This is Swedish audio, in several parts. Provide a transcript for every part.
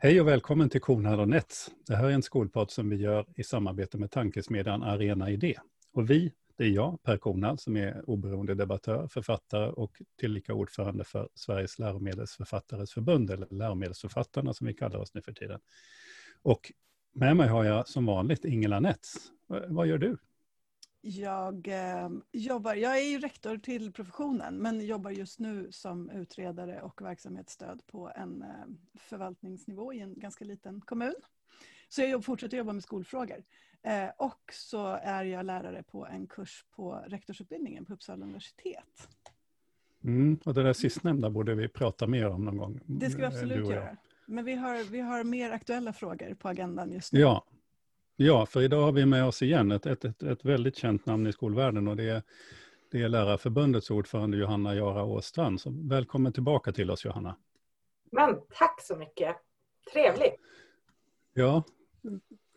Hej och välkommen till Kornhall och Nets. Det här är en skolpodd som vi gör i samarbete med tankesmedjan Arena Idé. Och vi, det är jag, Per Kornhall, som är oberoende debattör, författare och tillika ordförande för Sveriges läromedelsförfattares förbund, eller läromedelsförfattarna som vi kallar oss nu för tiden. Och med mig har jag som vanligt Ingela Nets. Vad gör du? Jag eh, jobbar, jag är ju rektor till professionen men jobbar just nu som utredare och verksamhetsstöd på en eh, förvaltningsnivå i en ganska liten kommun. Så jag fortsätter jobba med skolfrågor. Eh, och så är jag lärare på en kurs på rektorsutbildningen på Uppsala universitet. Mm, och det där sistnämnda borde vi prata mer om någon gång. Det ska vi absolut göra. Men vi har, vi har mer aktuella frågor på agendan just nu. Ja, Ja, för idag har vi med oss igen ett, ett, ett, ett väldigt känt namn i skolvärlden och det är, det är Lärarförbundets ordförande Johanna Jara Åstrand. Så välkommen tillbaka till oss Johanna. Men tack så mycket. Trevligt. Ja,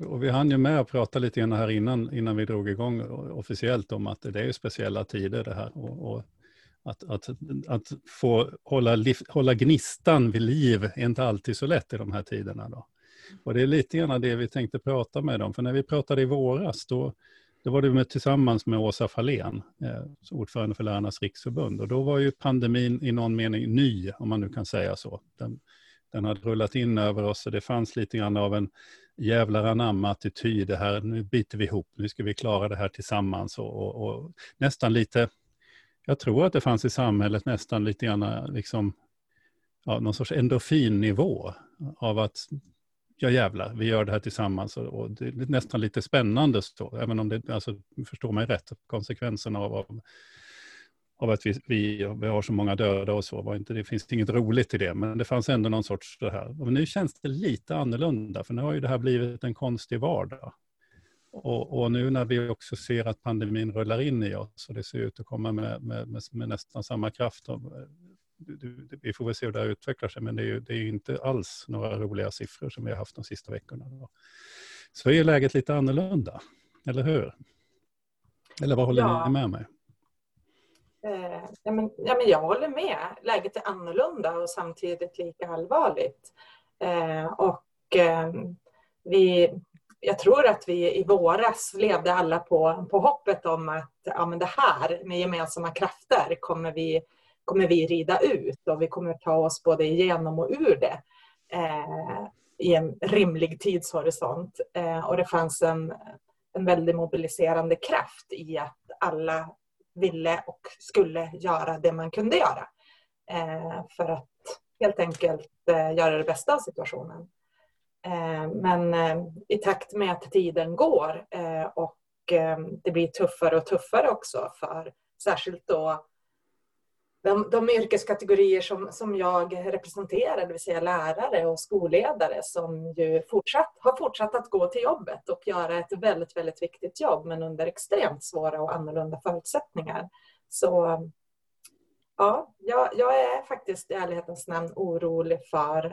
och vi hann ju med att prata lite grann här innan, innan vi drog igång officiellt om att det är speciella tider det här. Och, och att, att, att få hålla, hålla gnistan vid liv är inte alltid så lätt i de här tiderna. Då. Och det är lite grann det vi tänkte prata med dem, för när vi pratade i våras, då, då var det med, tillsammans med Åsa Fahlén, eh, ordförande för Lärarnas riksförbund. Och då var ju pandemin i någon mening ny, om man nu kan säga så. Den, den hade rullat in över oss och det fanns lite grann av en jävlar anamma-attityd. Det här, nu biter vi ihop, nu ska vi klara det här tillsammans. Och, och, och, nästan lite, jag tror att det fanns i samhället nästan lite grann liksom, ja, någon sorts endorfinnivå av att ja jävlar, vi gör det här tillsammans. Och, och det är nästan lite spännande, så, även om det, alltså, förstår mig rätt, konsekvenserna av, av, av att vi, vi, vi, har så många döda och så, var inte, det finns inget roligt i det, men det fanns ändå någon sorts det här. Och nu känns det lite annorlunda, för nu har ju det här blivit en konstig vardag. Och, och, nu när vi också ser att pandemin rullar in i oss och det ser ut att komma med, med, med, med nästan samma kraft vi får väl se hur det här utvecklar sig, men det är ju det är inte alls några roliga siffror som vi har haft de sista veckorna. Så är läget lite annorlunda, eller hur? Eller vad håller ja. ni med mig? Eh, ja, men, ja, men jag håller med. Läget är annorlunda och samtidigt lika allvarligt. Eh, och eh, vi, jag tror att vi i våras levde alla på, på hoppet om att ja, men det här med gemensamma krafter kommer vi kommer vi rida ut och vi kommer ta oss både igenom och ur det eh, i en rimlig tidshorisont. Eh, och det fanns en, en väldigt mobiliserande kraft i att alla ville och skulle göra det man kunde göra. Eh, för att helt enkelt eh, göra det bästa av situationen. Eh, men eh, i takt med att tiden går eh, och eh, det blir tuffare och tuffare också för särskilt då de, de yrkeskategorier som, som jag representerar, det vill säga lärare och skolledare som ju fortsatt, har fortsatt att gå till jobbet och göra ett väldigt, väldigt viktigt jobb men under extremt svåra och annorlunda förutsättningar. Så ja, jag, jag är faktiskt i ärlighetens namn orolig för,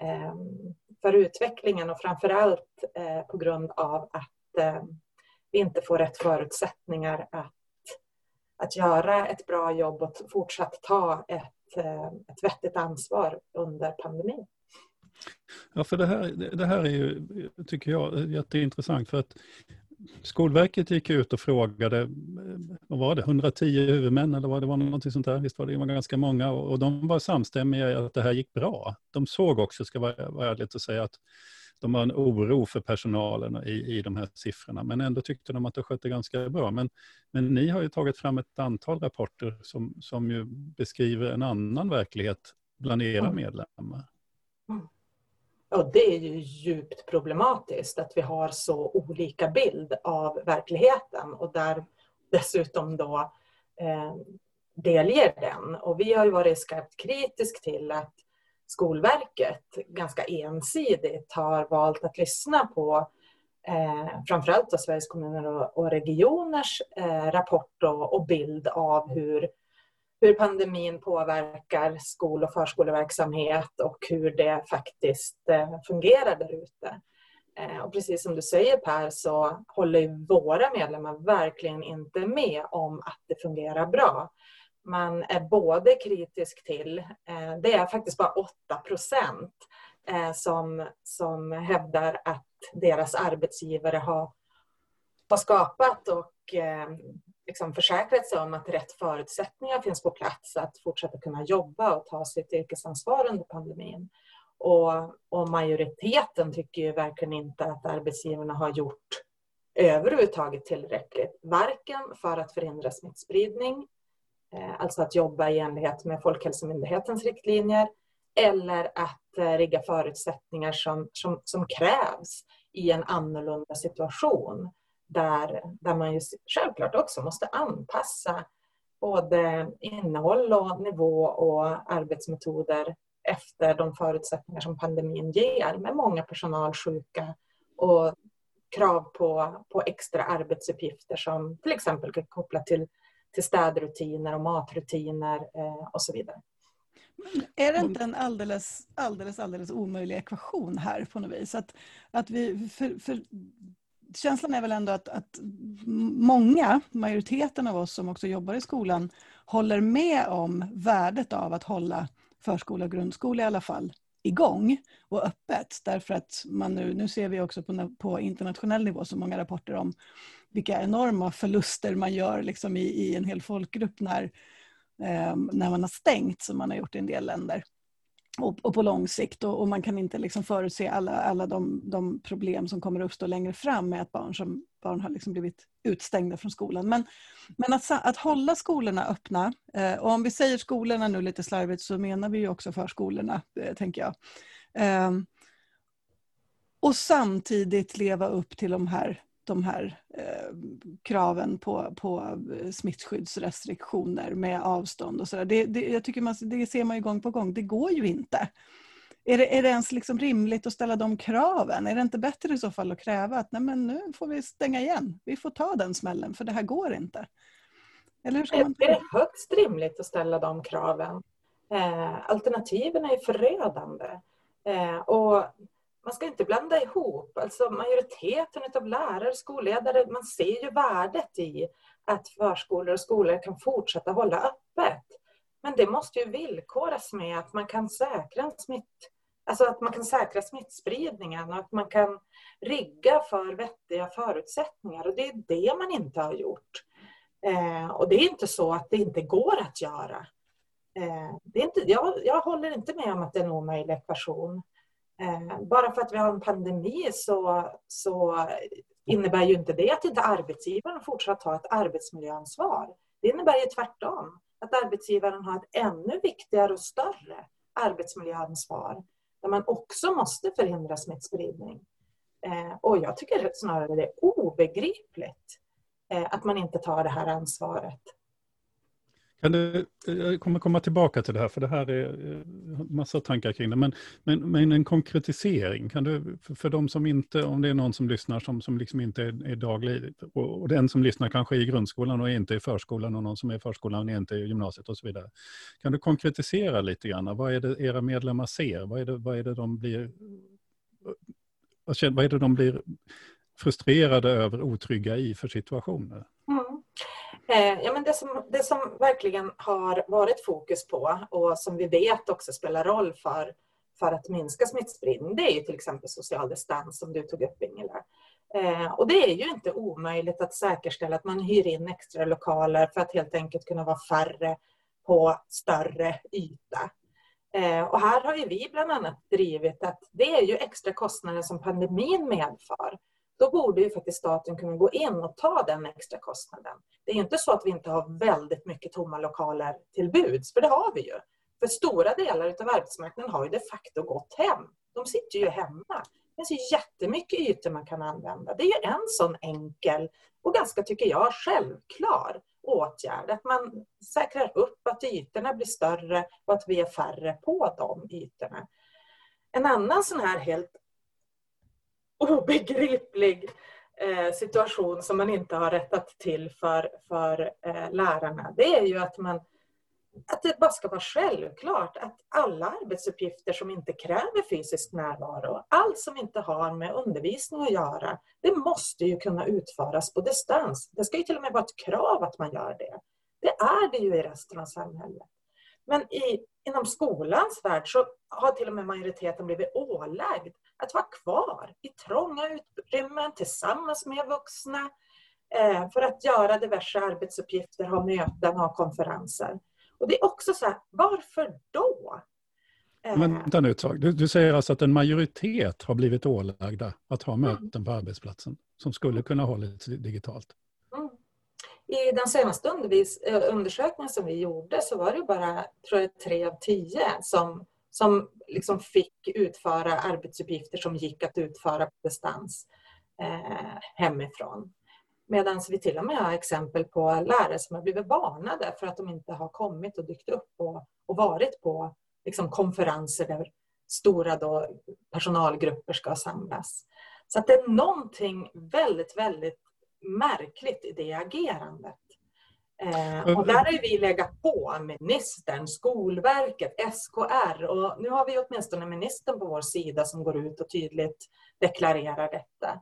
eh, för utvecklingen och framförallt eh, på grund av att eh, vi inte får rätt förutsättningar att att göra ett bra jobb och fortsatt ta ett, eh, ett vettigt ansvar under pandemin. Ja, för det här, det här är ju, tycker jag, jätteintressant för att Skolverket gick ut och frågade, eh, vad var det, 110 huvudmän eller vad det var, något sånt där, visst var det, det var ganska många och de var samstämmiga i att det här gick bra. De såg också, ska vara, vara ärligt att säga, att de har en oro för personalen i, i de här siffrorna, men ändå tyckte de att det skötte ganska bra. Men, men ni har ju tagit fram ett antal rapporter som, som ju beskriver en annan verklighet bland era mm. medlemmar. Mm. Och det är ju djupt problematiskt att vi har så olika bild av verkligheten och där dessutom då eh, delger den. Och vi har ju varit skarpt kritisk till att Skolverket ganska ensidigt har valt att lyssna på eh, framförallt då Sveriges kommuner och, och regioners eh, rapport och, och, bild av hur, hur pandemin påverkar skol och förskoleverksamhet och hur det faktiskt eh, fungerar där ute. Eh, och precis som du säger Per så håller våra medlemmar verkligen inte med om att det fungerar bra man är både kritisk till, eh, det är faktiskt bara 8 procent eh, som, som hävdar att deras arbetsgivare har, har skapat och eh, liksom försäkrat sig om att rätt förutsättningar finns på plats att fortsätta kunna jobba och ta sitt yrkesansvar under pandemin. Och, och majoriteten tycker ju verkligen inte att arbetsgivarna har gjort överhuvudtaget tillräckligt. Varken för att förhindra smittspridning, Eh, alltså att jobba i enlighet med Folkhälsomyndighetens riktlinjer, eller att eh, rigga förutsättningar som, som, som krävs i en annorlunda situation där, där man ju självklart också måste anpassa både innehåll och nivå och arbetsmetoder efter de förutsättningar som pandemin ger med många personalsjuka och krav på, på extra arbetsuppgifter som till exempel kopplat till, till städrutiner och matrutiner eh, och så vidare. Är det inte en alldeles, alldeles, alldeles omöjlig ekvation här på något vis? Att, att vi, för, för känslan är väl ändå att, att många, majoriteten av oss som också jobbar i skolan, håller med om värdet av att hålla förskola och grundskola i alla fall igång och öppet. Därför att man nu, nu ser vi också på, på internationell nivå så många rapporter om vilka enorma förluster man gör liksom i, i en hel folkgrupp när, eh, när man har stängt som man har gjort i en del länder och, och, på lång sikt. Och, och, man kan inte liksom förutse alla, alla de, de, problem som kommer att uppstå längre fram med att barn, som, barn har liksom blivit utstängda från skolan. Men, men att, att hålla skolorna öppna, eh, och om vi säger skolorna nu lite slarvigt så menar vi ju också förskolorna, eh, tänker jag. Eh, och samtidigt leva upp till de här de här eh, kraven på, på smittskyddsrestriktioner med avstånd och sådär. Det, det, jag tycker man, det ser man ju gång på gång, det går ju inte. Är det, är det ens liksom rimligt att ställa de kraven? Är det inte bättre i så fall att kräva att Nej, men nu får vi stänga igen, vi får ta den smällen för det här går inte? Eller hur ska man det är högst rimligt att ställa de kraven. Eh, alternativen är förödande. Eh, och man ska inte blanda ihop. Alltså majoriteten av lärare, och skolledare, man ser ju värdet i att förskolor och skolor kan fortsätta hålla öppet. Men det måste ju villkoras med att man kan säkra smitt, alltså att man kan säkra smittspridningen och att man kan rigga för vettiga förutsättningar. Och det är det man inte har gjort. Eh, och det är inte så att det inte går att göra. Eh, det är inte, jag, jag håller inte med om att det är en omöjlig ekvation. Eh, bara för att vi har en pandemi så, så innebär ju inte det att inte arbetsgivaren fortsatt har ett arbetsmiljöansvar. Det innebär ju tvärtom, att arbetsgivaren har ett ännu viktigare och större arbetsmiljöansvar där man också måste förhindra smittspridning. Eh, och jag tycker snarare det är obegripligt eh, att man inte tar det här ansvaret. Kan du, jag kommer komma tillbaka till det här, för det här är eh, massa tankar kring det. Men, men, men en konkretisering, kan du, för de som inte, om det är någon som lyssnar som, som liksom inte är, är daglig, och, och den som lyssnar kanske är i grundskolan och inte i förskolan, och någon som är i förskolan och är inte i gymnasiet och så vidare. Kan du konkretisera lite grann? Vad är det era medlemmar ser? Vad är det, vad är det de blir vad är det de blir frustrerade över, otrygga i för situationer? Mm. Eh, ja, men det, som, det som verkligen har varit fokus på och som vi vet också spelar roll för, för att minska smittspridning, det är ju till exempel social distans som du tog upp Ingela. Eh, och det är ju inte omöjligt att säkerställa att man hyr in extra lokaler för att helt enkelt kunna vara färre på större yta. Eh, och här har ju vi bland annat drivit att det är ju extra kostnader som pandemin medför då borde ju faktiskt staten kunna gå in och ta den extra kostnaden. Det är inte så att vi inte har väldigt mycket tomma lokaler till buds, för det har vi ju. För stora delar av arbetsmarknaden har ju de facto gått hem. De sitter ju hemma. Det finns ju jättemycket ytor man kan använda. Det är ju en sån enkel och ganska, tycker jag, självklar åtgärd. Att man säkrar upp att ytorna blir större och att vi är färre på de ytorna. En annan sån här helt obegriplig eh, situation som man inte har rättat till för, för eh, lärarna. Det är ju att man att det bara ska vara självklart att alla arbetsuppgifter som inte kräver fysisk närvaro, allt som inte har med undervisning att göra, det måste ju kunna utföras på distans. Det ska ju till och med vara ett krav att man gör det. Det är det ju i resten av samhället. Men i, inom skolans värld så har till och med majoriteten blivit ålagd att vara kvar i trånga utrymmen tillsammans med vuxna eh, för att göra diverse arbetsuppgifter, ha möten, ha konferenser. Och det är också så här, varför då? Eh, vänta nu ett tag. Du, du, säger alltså att en majoritet har blivit ålagda att ha mm. möten på arbetsplatsen som skulle kunna hållas digitalt? Mm. I den senaste eh, undersökningen som vi gjorde så var det bara tror jag, tre av tio som, som liksom fick utföra arbetsuppgifter som gick att utföra på distans eh, hemifrån. Medan vi till och med har exempel på lärare som har blivit varnade för att de inte har kommit och dykt upp och, och varit på liksom, konferenser där stora då, personalgrupper ska samlas. Så att det är någonting väldigt, väldigt märkligt i det agerandet. Eh, och där har vi legat på ministern, Skolverket, SKR och nu har vi åtminstone ministern på vår sida som går ut och tydligt deklarerar detta.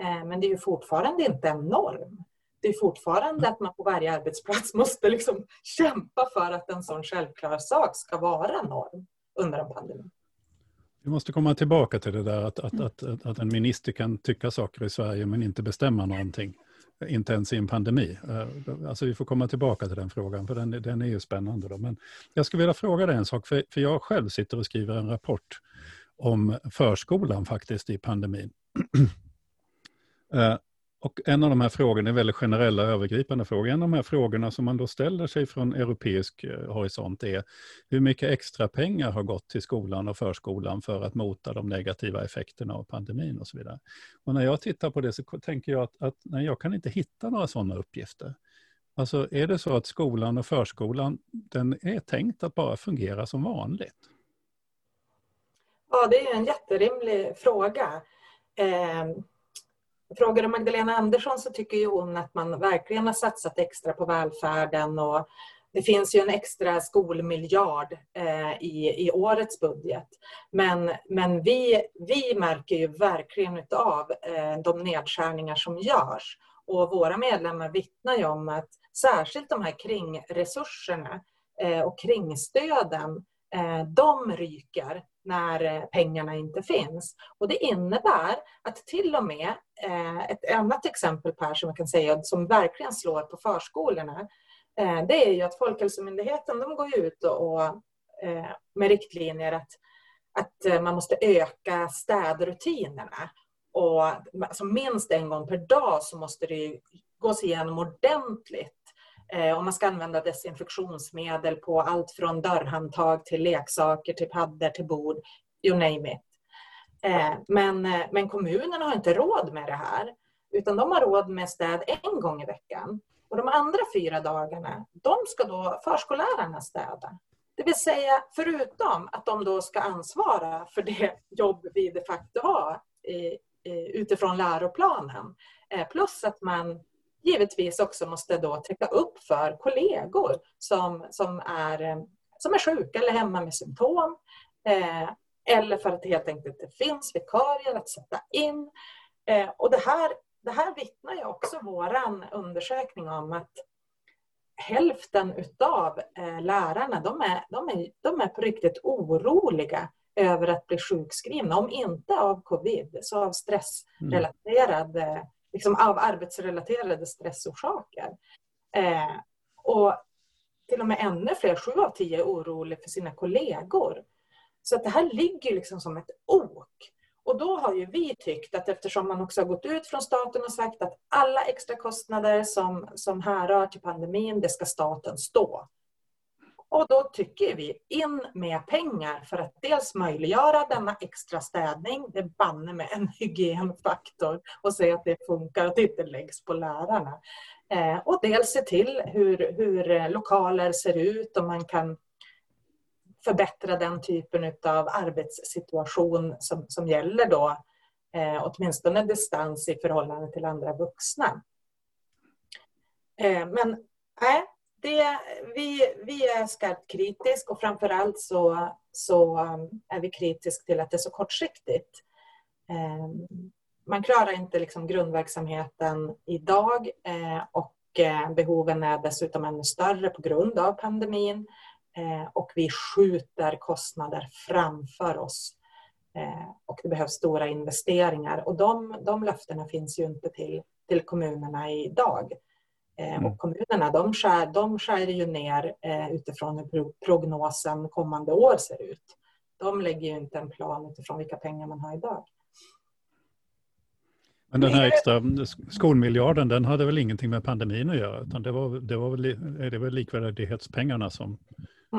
Eh, men det är ju fortfarande inte en norm. Det är fortfarande att man på varje arbetsplats måste liksom kämpa för att en sån självklar sak ska vara norm under en pandemi. Vi måste komma tillbaka till det där att, att, att, att en minister kan tycka saker i Sverige men inte bestämma någonting. Inte ens i en pandemi. Eh, alltså vi får komma tillbaka till den frågan för den, den är ju spännande. Då. Men jag skulle vilja fråga dig en sak, för, för jag själv sitter och skriver en rapport om förskolan faktiskt i pandemin. Eh, och en av de här frågorna är väldigt generella övergripande frågor. En av de här frågorna som man då ställer sig från europeisk eh, horisont är hur mycket extra pengar har gått till skolan och förskolan för att mota de negativa effekterna av pandemin och så vidare. Och när jag tittar på det så tänker jag att, att nej, jag kan inte hitta några sådana uppgifter. Alltså är det så att skolan och förskolan, den är tänkt att bara fungera som vanligt? Ja, det är en jätterimlig fråga. Eh Frågar du Magdalena Andersson så tycker ju hon att man verkligen har satsat extra på välfärden och det finns ju en extra skolmiljard eh, i, i årets budget. Men, men vi, vi märker ju verkligen av eh, de nedskärningar som görs. Och våra medlemmar vittnar ju om att särskilt de här kringresurserna eh, och kringstöden, eh, de ryker när eh, pengarna inte finns. Och det innebär att till och med, Eh, ett annat exempel Per som jag kan säga som verkligen slår på förskolorna, eh, det är ju att Folkhälsomyndigheten de går ut och, eh, med riktlinjer att, att man måste öka städrutinerna. Och alltså minst en gång per dag så måste det gås igenom ordentligt Eh, om man ska använda desinfektionsmedel på allt från dörrhandtag till leksaker, till paddor, till bord, you name it. Eh, men, eh, men kommunerna har inte råd med det här, utan de har råd med städ en gång i veckan. Och de andra fyra dagarna, de ska då förskollärarna städa. Det vill säga, förutom att de då ska ansvara för det jobb vi de facto har utifrån läroplanen, eh, plus att man givetvis också måste då täcka upp för kollegor som, som, är, som är sjuka eller hemma med symptom. Eller för att det helt enkelt inte finns vikarier att sätta in. Eh, och det här, det här vittnar ju också vår undersökning om att hälften utav eh, lärarna de är, de, är, de är på riktigt oroliga över att bli sjukskrivna. Om inte av covid så av stressrelaterad mm liksom av arbetsrelaterade stressorsaker. Eh, och till och med ännu fler, sju av tio, är oroliga för sina kollegor. Så att det här ligger liksom som ett ok. Och då har ju vi tyckt att eftersom man också har gått ut från staten och sagt att alla extra kostnader som, som härrör till pandemin, det ska staten stå. Och då tycker vi in med pengar för att dels möjliggöra denna extra städning, det är banne med en hygienfaktor och se att det funkar och att det inte läggs på lärarna. Eh, och dels se till hur, hur lokaler ser ut och man kan förbättra den typen av arbetssituation som, som gäller då eh, åtminstone distans i förhållande till andra vuxna. Eh, men nej, det, vi, vi är skarpt kritiska och framförallt så, så um, är vi kritiska till att det är så kortsiktigt. Eh, man klarar inte liksom grundverksamheten idag eh, och eh, behoven är dessutom ännu större på grund av pandemin eh, och vi skjuter kostnader framför oss. Eh, och det behövs stora investeringar och de, de löftena finns ju inte till, till kommunerna idag. Eh, mm. Och kommunerna de skär, de skär ju ner utifrån hur prognosen kommande år ser ut. De lägger ju inte en plan utifrån vilka pengar man har idag. Men den här extra skolmiljarden, den hade väl ingenting med pandemin att göra, utan det var, det var väl, är det väl likvärdighetspengarna som...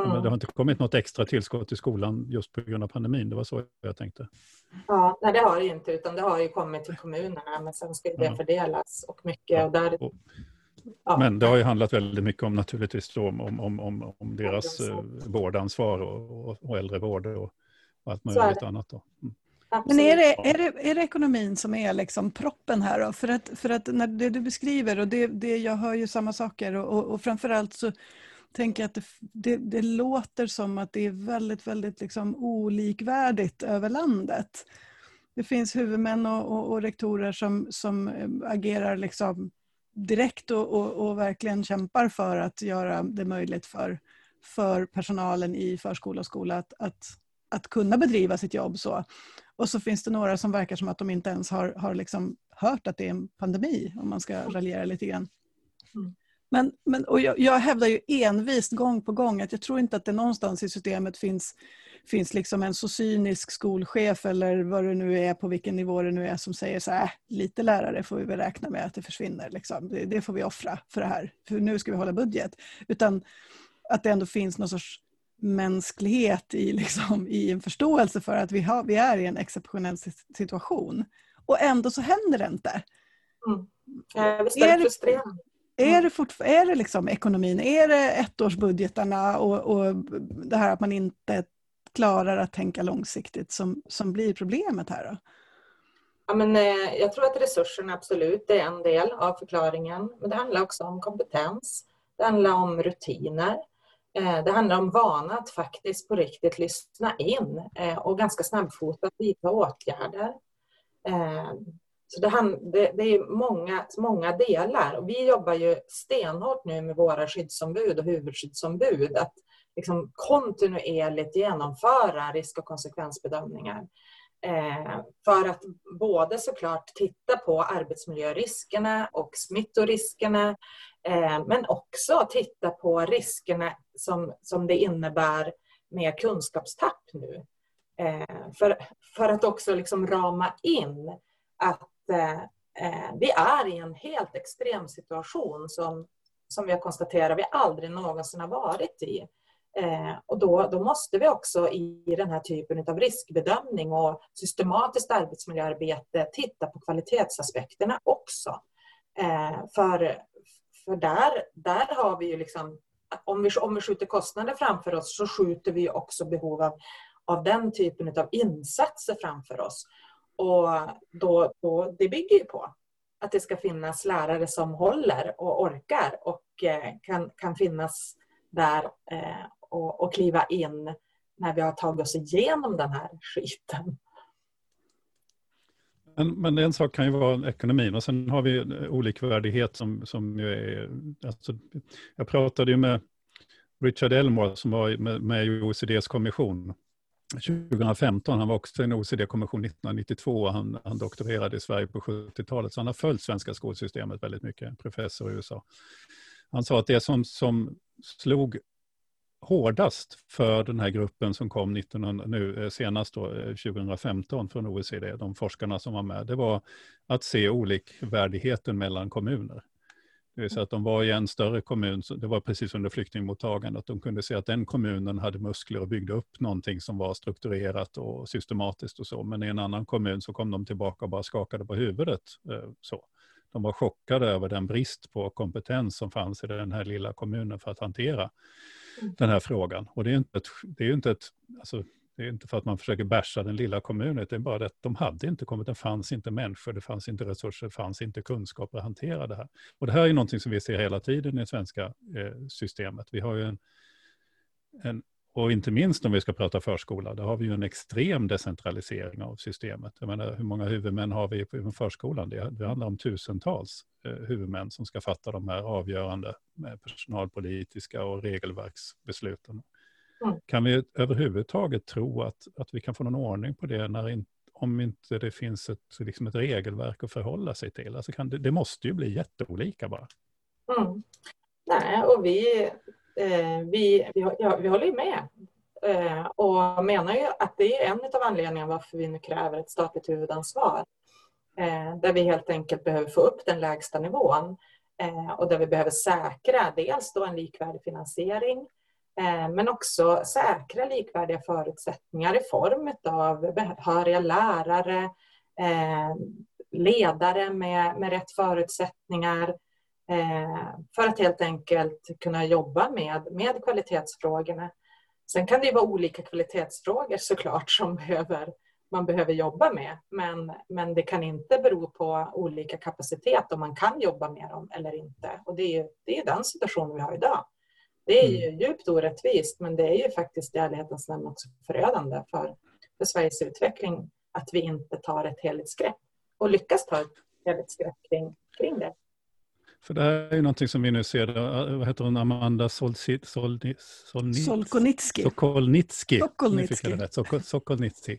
Mm. Det har inte kommit något extra tillskott till skolan just på grund av pandemin, det var så jag tänkte. Ja, nej det har det ju inte, utan det har ju kommit till kommunerna, men sen ska det ja. fördelas och mycket. Ja. Och där, ja. Men det har ju handlat väldigt mycket om naturligtvis om, om, om, om, om deras eh, vårdansvar och, och, och äldrevård och, och allt möjligt annat. Då. Mm. Men är det, är, det, är det ekonomin som är liksom proppen här då? För att, för att när det du beskriver, och det, det, jag hör ju samma saker och, och, och framförallt så tänker jag att det, det, det, låter som att det är väldigt, väldigt liksom olikvärdigt över landet. Det finns huvudmän och, och, och rektorer som, som eh, agerar liksom direkt och, och, verkligen kämpar för att göra det möjligt för, för personalen i förskola och skola att, att, att kunna bedriva sitt jobb så. Och så finns det några som verkar som att de inte ens har, har liksom hört att det är en pandemi, om man ska raljera lite grann. Mm. Men, men, och jag, jag hävdar ju envist gång på gång att jag tror inte att det någonstans i systemet finns, finns liksom en så cynisk skolchef eller vad det nu är, på vilken nivå det nu är, som säger så här, lite lärare får vi väl räkna med att det försvinner. Liksom. Det, det, får vi offra för det här, för nu ska vi hålla budget. Utan att det ändå finns någon sorts mänsklighet i, liksom, i en förståelse för att vi, har, vi är i en exceptionell situation. Och ändå så händer det inte. Mm. Visst är det frustrerande. Är det, fort, är det liksom ekonomin, är det ettårsbudgetarna och, och det här att man inte klarar att tänka långsiktigt som, som blir problemet här? Då? Ja, men, eh, jag tror att resurserna absolut är en del av förklaringen. Men det handlar också om kompetens. Det handlar om rutiner. Eh, det handlar om vana att faktiskt på riktigt lyssna in eh, och ganska snabbfotat vidta åtgärder. Så det, det, det är många, många delar och vi jobbar ju stenhårt nu med våra skyddsombud och huvudskyddsombud att liksom kontinuerligt genomföra risk och konsekvensbedömningar. Eh, för att både såklart titta på arbetsmiljöriskerna och smittoriskerna Eh, men också titta på riskerna som, som det innebär med kunskapstapp nu. Eh, för, för att också liksom rama in att Eh, eh, vi är i en helt extrem situation som, som jag konstaterar vi aldrig någonsin har varit i. Eh, och då, då måste vi också i den här typen av riskbedömning och systematiskt arbetsmiljöarbete titta på kvalitetsaspekterna också. Eh, för för där, där har vi ju liksom, om vi, om vi skjuter kostnader framför oss så skjuter vi också behov av, av den typen av insatser framför oss. Och då, då, det bygger ju på att det ska finnas lärare som håller och orkar och eh, kan, kan finnas där eh, och, och kliva in när vi har tagit oss igenom den här skiten. Men, men en sak kan ju vara ekonomin och sen har vi olikvärdighet som, som ju är... Alltså, jag pratade ju med Richard Elmore som var med, med i OECDs kommission 2015. Han var också i en OECD-kommission 1992 och han, han doktorerade i Sverige på 70-talet. Så han har följt svenska skolsystemet väldigt mycket, professor i USA. Han sa att det som, som slog hårdast för den här gruppen som kom 1900, nu, eh, senast då, eh, 2015 från OECD, de forskarna som var med, det var att se olikvärdigheten mellan kommuner. Det vill säga att de var i en större kommun, det var precis under flyktingmottagandet, de kunde se att den kommunen hade muskler och byggde upp någonting som var strukturerat och systematiskt och så, men i en annan kommun så kom de tillbaka och bara skakade på huvudet. Eh, så. De var chockade över den brist på kompetens som fanns i den här lilla kommunen för att hantera den här frågan. Och det är inte, ett, det är inte ett, alltså, det är inte för att man försöker bärsa den lilla kommunen, det är bara det att de hade inte kommit, det fanns inte människor, det fanns inte resurser, det fanns inte kunskap att hantera det här. Och det här är någonting som vi ser hela tiden i det svenska eh, systemet. Vi har ju en, en, och inte minst om vi ska prata förskola, där har vi ju en extrem decentralisering av systemet. Jag menar, hur många huvudmän har vi på förskolan? Det, det handlar om tusentals eh, huvudmän som ska fatta de här avgörande eh, personalpolitiska och regelverksbesluten. Mm. Kan vi överhuvudtaget tro att, att vi kan få någon ordning på det när in, om inte det finns ett, liksom ett regelverk att förhålla sig till? Alltså kan det, det måste ju bli jätteolika bara. Mm. Nej, och vi, eh, vi, vi, ja, vi håller ju med. Eh, och menar ju att det är en av anledningarna varför vi nu kräver ett statligt huvudansvar. Eh, där vi helt enkelt behöver få upp den lägsta nivån. Eh, och där vi behöver säkra dels då en likvärdig finansiering Eh, men också säkra likvärdiga förutsättningar i form av behöriga lärare, eh, ledare med, med rätt förutsättningar eh, för att helt enkelt kunna jobba med, med kvalitetsfrågorna. Sen kan det ju vara olika kvalitetsfrågor såklart som behöver man behöver jobba med. Men, men det kan inte bero på olika kapacitet om man kan jobba med dem eller inte. Och det är, det är den situationen vi har idag. Det är ju mm. djupt orättvist men det är ju faktiskt i ärlighetens namn också förödande för, för Sveriges utveckling att vi inte tar ett helhetsgrepp och lyckas ta ett helhetsgrepp kring, kring det. För det här är ju någonting som vi nu ser, vad heter hon, Amanda Solnitsky? Solkonitsky. Sokolnitsky. Sokolnitsky. Sokolnitsky.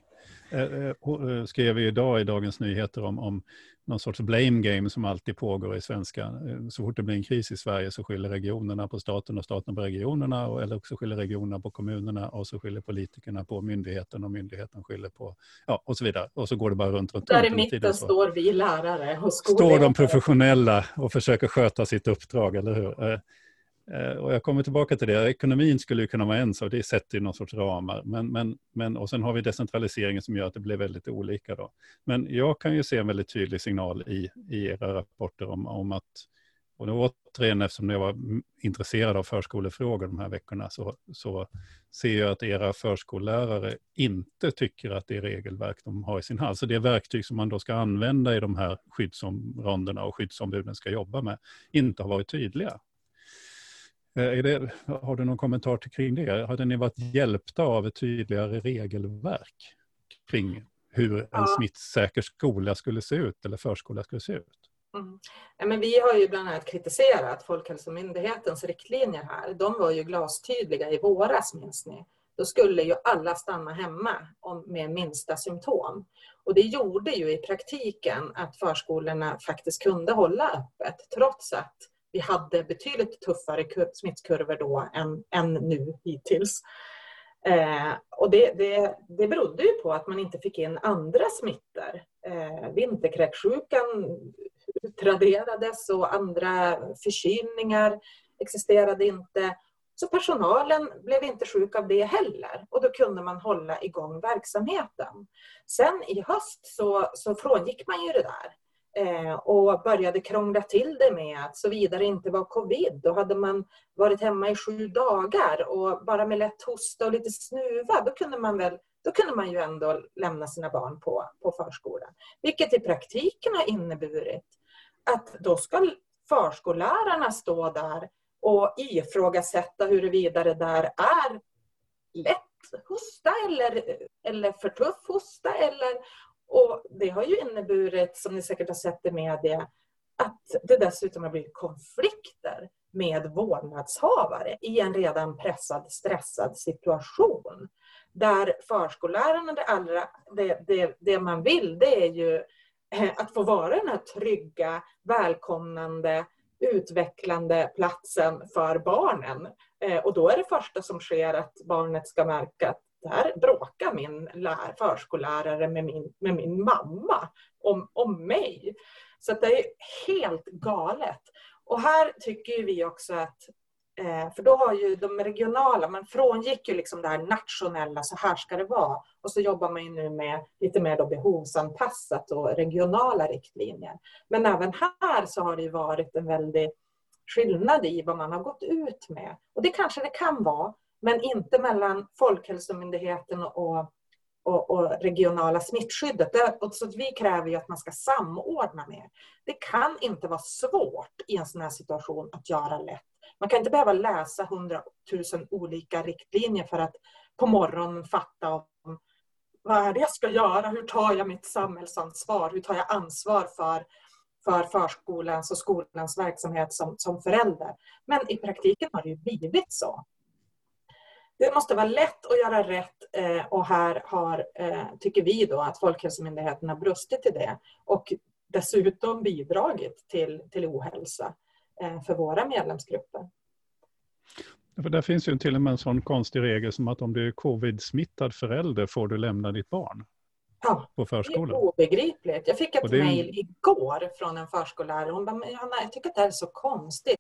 Eh, eh, eh, skrev ju idag i Dagens Nyheter om, om någon sorts blame game som alltid pågår i svenska. Så fort det blir en kris i Sverige så skyller regionerna på staten och staten på regionerna eller också skyller regionerna på kommunerna och så skyller politikerna på myndigheten och myndigheten skyller på, ja och så vidare. Och så går det bara runt, runt, Där runt. i mitten står vi lärare och skolledare. Står de professionella och försöker sköta sitt uppdrag, eller hur? Eh, och jag kommer tillbaka till det, ekonomin skulle ju kunna vara en sak, det sätter ju någon sorts ramar. Men, men, men, och sen har vi decentraliseringen som gör att det blir väldigt olika. Då. Men jag kan ju se en väldigt tydlig signal i, i era rapporter om, om att, och återigen eftersom jag var intresserad av förskolefrågor de här veckorna, så, så ser jag att era förskollärare inte tycker att det regelverk de har i sin hals, så alltså det verktyg som man då ska använda i de här skyddsområdena och skyddsombuden ska jobba med, inte har varit tydliga. Eh, det, har du någon kommentar till kring det? Hade ni varit hjälpta av ett tydligare regelverk kring hur en ja. smittsäker skola skulle se ut eller förskola skulle se ut? Mm. Ja, men vi har ju bland annat kritiserat Folkhälsomyndighetens riktlinjer här. De var ju glastydliga i våras, minns ni. Då skulle ju alla stanna hemma med minsta symptom. Och det gjorde ju i praktiken att förskolorna faktiskt kunde hålla öppet trots att vi hade betydligt tuffare smittkurvor då än, än nu hittills. Eh, och det, det, det berodde ju på att man inte fick in andra smittor. Eh, vinterkräksjukan utraderades och andra förkylningar existerade inte. Så personalen blev inte sjuk av det heller och då kunde man hålla igång verksamheten. Sen i höst så, så frångick man ju det där Eh, och började krångla till det med att såvida det inte var covid, då hade man varit hemma i sju dagar och bara med lätt hosta och lite snuva, då kunde man väl då kunde man ju ändå lämna sina barn på, på förskolan. Vilket i praktiken har inneburit att då ska förskollärarna stå där och ifrågasätta huruvida det där är lätt hosta eller, eller för tuff hosta eller och det har ju inneburit, som ni säkert har sett i media, att det dessutom har blivit konflikter med vårdnadshavare i en redan pressad, stressad situation. Där förskollärarna, det, allra, det, det, det man vill, det är ju eh, att få vara den här trygga, välkomnande, utvecklande platsen för barnen. Eh, och då är det första som sker att barnet ska märka att där bråkar min lär, förskollärare med min, med min mamma om, om mig. Så det är helt galet. Och här tycker vi också att eh, för då har ju de regionala, man frångick ju liksom det här nationella, så här ska det vara. Och så jobbar man ju nu med lite mer då behovsanpassat och regionala riktlinjer. Men även här så har det ju varit en väldig skillnad i vad man har gått ut med. Och det kanske det kan vara, men inte mellan Folkhälsomyndigheten och, och, och regionala smittskyddet. Det, så vi kräver ju att man ska samordna mer. Det kan inte vara svårt i en sån här situation att göra lätt. Man kan inte behöva läsa hundratusen olika riktlinjer för att på morgonen fatta om vad är det jag ska göra? Hur tar jag mitt samhällsansvar? Hur tar jag ansvar för, för förskolans och skolans verksamhet som, som förälder? Men i praktiken har det ju blivit så det måste vara lätt att göra rätt eh, och här har, eh, tycker vi då att Folkhälsomyndigheten har brustit i det och dessutom bidragit till, till ohälsa eh, för våra medlemsgrupper. För där finns ju till och med en sån konstig regel som att om du är covid-smittad förälder får du lämna ditt barn ja, på förskolan. Det är obegripligt. Jag fick ett det... mejl igår från en förskollärare. Hon bara, Johanna, jag tycker att det här är så konstigt.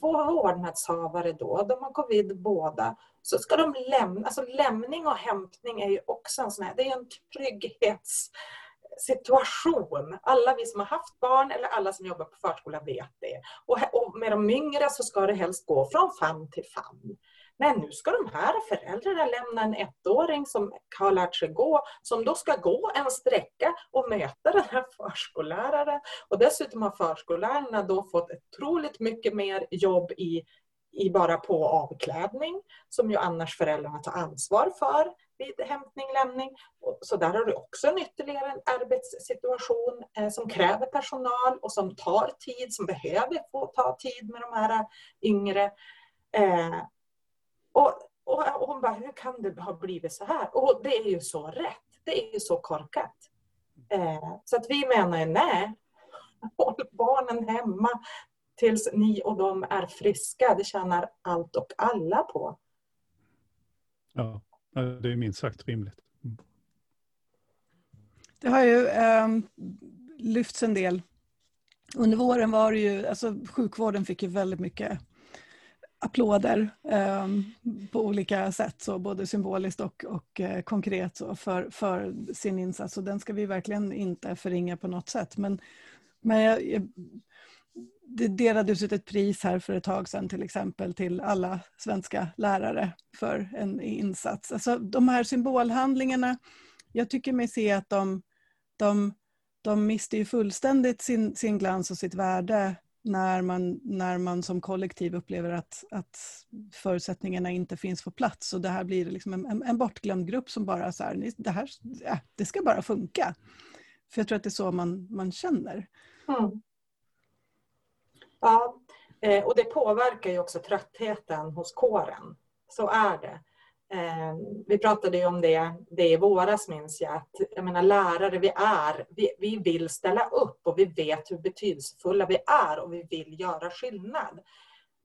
Två vårdnadshavare då, de har covid båda. Så ska de lämna, alltså lämning och hämtning är ju också en sån här, det är en trygghetssituation. Alla vi som har haft barn eller alla som jobbar på förskola vet det. Och, och med de yngre så ska det helst gå från famn till famn. Men nu ska de här föräldrarna lämna en ettåring som har lärt sig gå, som då ska gå en sträcka och möta den här förskolläraren. Och dessutom har förskollärarna då fått otroligt mycket mer jobb i, i bara på avklädning, som ju annars föräldrarna tar ansvar för vid hämtning, lämning. Så där har du också en ytterligare arbetssituation eh, som kräver personal och som tar tid, som behöver få ta tid med de här yngre. Eh, och, och, och hon bara, hur kan det ha blivit så här? Och det är ju så rätt. Det är ju så korkat. Eh, så att vi menar ju nej, håll barnen hemma tills ni och de är friska. Det tjänar allt och alla på. Ja, det är minst sagt rimligt. Mm. Det har ju eh, lyfts en del. Under våren var det ju, alltså sjukvården fick ju väldigt mycket applåder eh, på olika sätt, så både symboliskt och, och eh, konkret så, för, för sin insats. Och den ska vi verkligen inte förringa på något sätt. Men, men jag, jag, det delades ut ett pris här för ett tag sedan till exempel till alla svenska lärare för en insats. Alltså de här symbolhandlingarna, jag tycker mig se att de, de, de mister ju fullständigt sin, sin glans och sitt värde när man, när man som kollektiv upplever att, att förutsättningarna inte finns på plats. Och det här blir liksom en, en bortglömd grupp som bara så här, det här ja, det ska bara funka. För jag tror att det är så man, man känner. Mm. Ja, eh, och det påverkar ju också tröttheten hos kåren. Så är det. Eh, vi pratade ju om det, det i våras minns jag, att jag menar, lärare vi är, vi, vi vill ställa upp och vi vet hur betydelsefulla vi är och vi vill göra skillnad.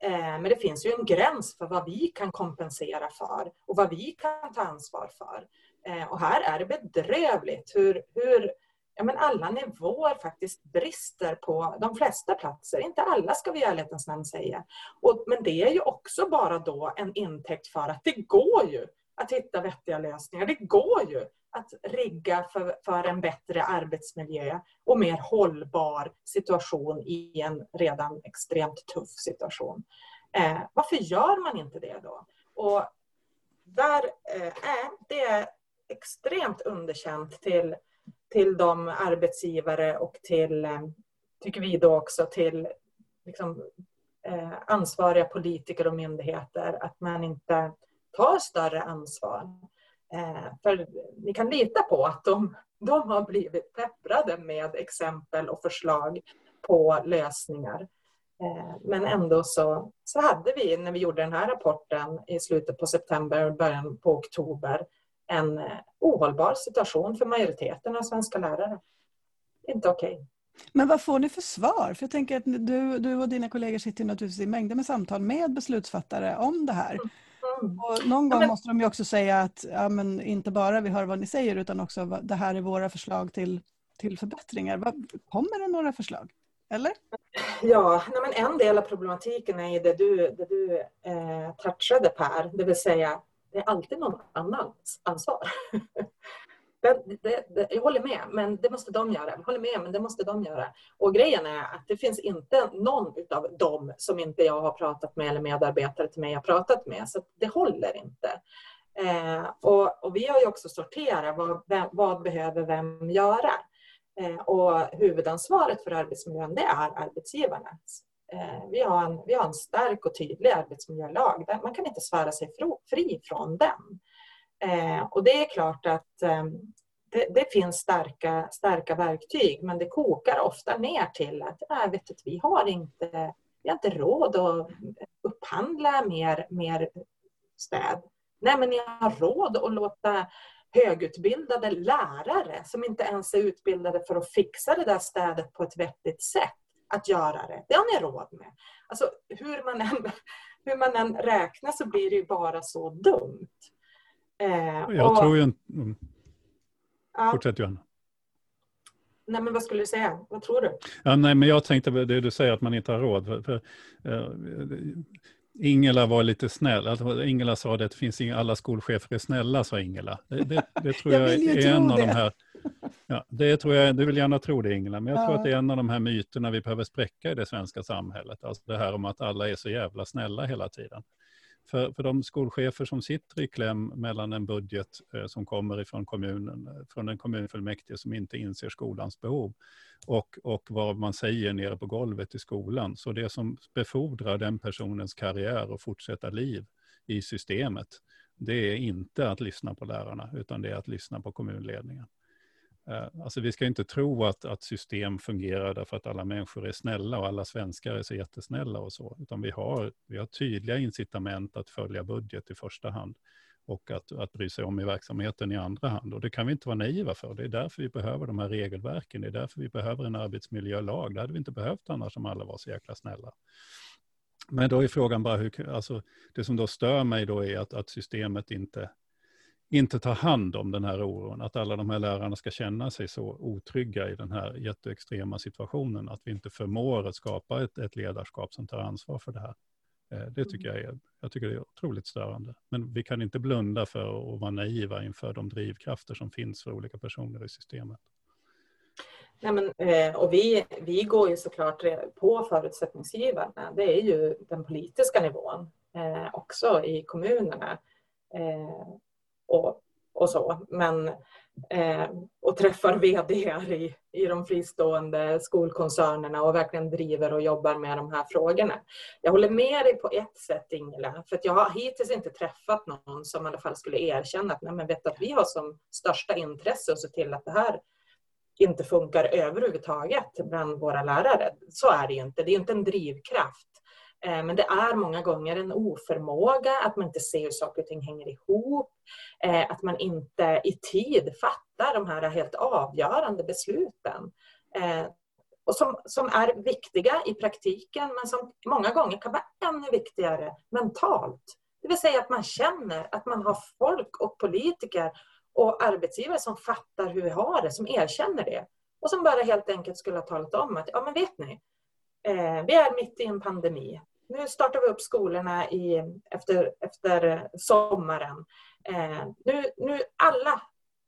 Eh, men det finns ju en gräns för vad vi kan kompensera för och vad vi kan ta ansvar för. Och här är det bedrövligt hur, hur ja, men alla nivåer faktiskt brister på de flesta platser. Inte alla ska vi i ärlighetens namn säga. Och, men det är ju också bara då en intäkt för att det går ju att hitta vettiga lösningar. Det går ju att rigga för, för en bättre arbetsmiljö och mer hållbar situation i en redan extremt tuff situation. Eh, varför gör man inte det då? Och där eh, det är extremt underkänt till till de arbetsgivare och till, eh, tycker vi då också, till liksom, eh, ansvariga politiker och myndigheter att man inte tar större ansvar. Eh, för ni kan lita på att de, de har blivit pepprade med exempel och förslag på lösningar. Eh, men ändå så, så hade vi, när vi gjorde den här rapporten i slutet på september och början på oktober, en eh, ohållbar situation för majoriteten av svenska lärare. Inte okej. Okay. Men vad får ni för svar? För jag tänker att du, du och dina kollegor sitter naturligtvis i mängder med samtal med beslutsfattare om det här. Mm. Och någon gång men... måste de ju också säga att ja, men inte bara vi hör vad ni säger utan också det här är våra förslag till, till förbättringar. Kommer det några förslag? Eller? Ja, nej men en del av problematiken är det du, det du eh, touchade Per, det vill säga det är alltid någon annans ansvar. Det, det, det, jag håller med, men det måste de göra. Jag håller med, men det måste de göra. Och grejen är att det finns inte någon av dem som inte jag har pratat med eller medarbetare till mig har pratat med. Så det håller inte. Eh, och, och, vi har ju också sorterat vad, vem, vad behöver vem göra. Eh, och huvudansvaret för arbetsmiljön det är arbetsgivarnas. Eh, vi har, en, vi har en stark och tydlig arbetsmiljölag. Man kan inte svära sig fri från den. Eh, och det är klart att ehm, det, det, finns starka, starka verktyg men det kokar ofta ner till att äh, vet du, vi, har inte, vi har inte råd att upphandla mer, mer städ. Nej, men ni har råd att låta högutbildade lärare som inte ens är utbildade för att fixa det där städet på ett vettigt sätt att göra det. Det har ni råd med. Alltså, hur, man än, hur man än räknar så blir det ju bara så dumt. Eh, jag och, tror ju inte... Mm. Ja. Fortsätt Johanna. Nej, men vad skulle du säga? Vad tror du? Ja, nej, men jag tänkte det du säger att man inte har råd. För, för, uh, Ingela var lite snäll. Alltså, Ingela sa det att det finns inga, alla skolchefer är snälla, sa Ingela. Det, det, det tror jag, jag är en det. av de här... Ja, det tror jag, du vill gärna tro det Ingela, men jag ja. tror att det är en av de här myterna vi behöver spräcka i det svenska samhället. Alltså det här om att alla är så jävla snälla hela tiden. För, för de skolchefer som sitter i kläm mellan en budget eh, som kommer ifrån kommunen, eh, från en kommunfullmäktige som inte inser skolans behov och, och vad man säger nere på golvet i skolan. Så det som befordrar den personens karriär och fortsätta liv i systemet, det är inte att lyssna på lärarna, utan det är att lyssna på kommunledningen. Eh, alltså vi ska inte tro att, att system fungerar därför att alla människor är snälla och alla svenskar är så jättesnälla och så, utan vi har, vi har tydliga incitament att följa budget i första hand och att, att bry sig om i verksamheten i andra hand. Och det kan vi inte vara naiva för. Det är därför vi behöver de här regelverken. Det är därför vi behöver en arbetsmiljölag. Det hade vi inte behövt annars om alla var så jäkla snälla. Men då är frågan bara hur, alltså det som då stör mig då är att, att systemet inte inte tar hand om den här oron, att alla de här lärarna ska känna sig så otrygga i den här jätteextrema situationen, att vi inte förmår att skapa ett, ett ledarskap som tar ansvar för det här. Eh, det tycker jag är, jag tycker det är otroligt störande. Men vi kan inte blunda för att vara naiva inför de drivkrafter som finns för olika personer i systemet. Nej, men, eh, och vi, vi går ju såklart på förutsättningsgivarna. Det är ju den politiska nivån eh, också i kommunerna och, och så. Men, eh, och träffar vd i, i de fristående skolkoncernerna och verkligen driver och jobbar med de här frågorna. Jag håller med dig på ett sätt Ingela, för jag har hittills inte träffat någon som i alla fall skulle erkänna att Nej, men vet att vi har som största intresse att se till att det här inte funkar överhuvudtaget bland våra lärare. Så är det ju inte. Det är inte en drivkraft. Eh, men det är många gånger en oförmåga, att man inte ser hur saker och ting hänger ihop, eh, att man inte i tid fattar de här helt avgörande besluten. Eh, och som, som är viktiga i praktiken, men som många gånger kan vara ännu viktigare mentalt. Det vill säga att man känner att man har folk och politiker och arbetsgivare som fattar hur vi har det, som erkänner det. Och som bara helt enkelt skulle ha talat om att, ja men vet ni, vi är mitt i en pandemi nu startar vi upp skolorna i, efter, efter sommaren. Eh, nu, nu alla,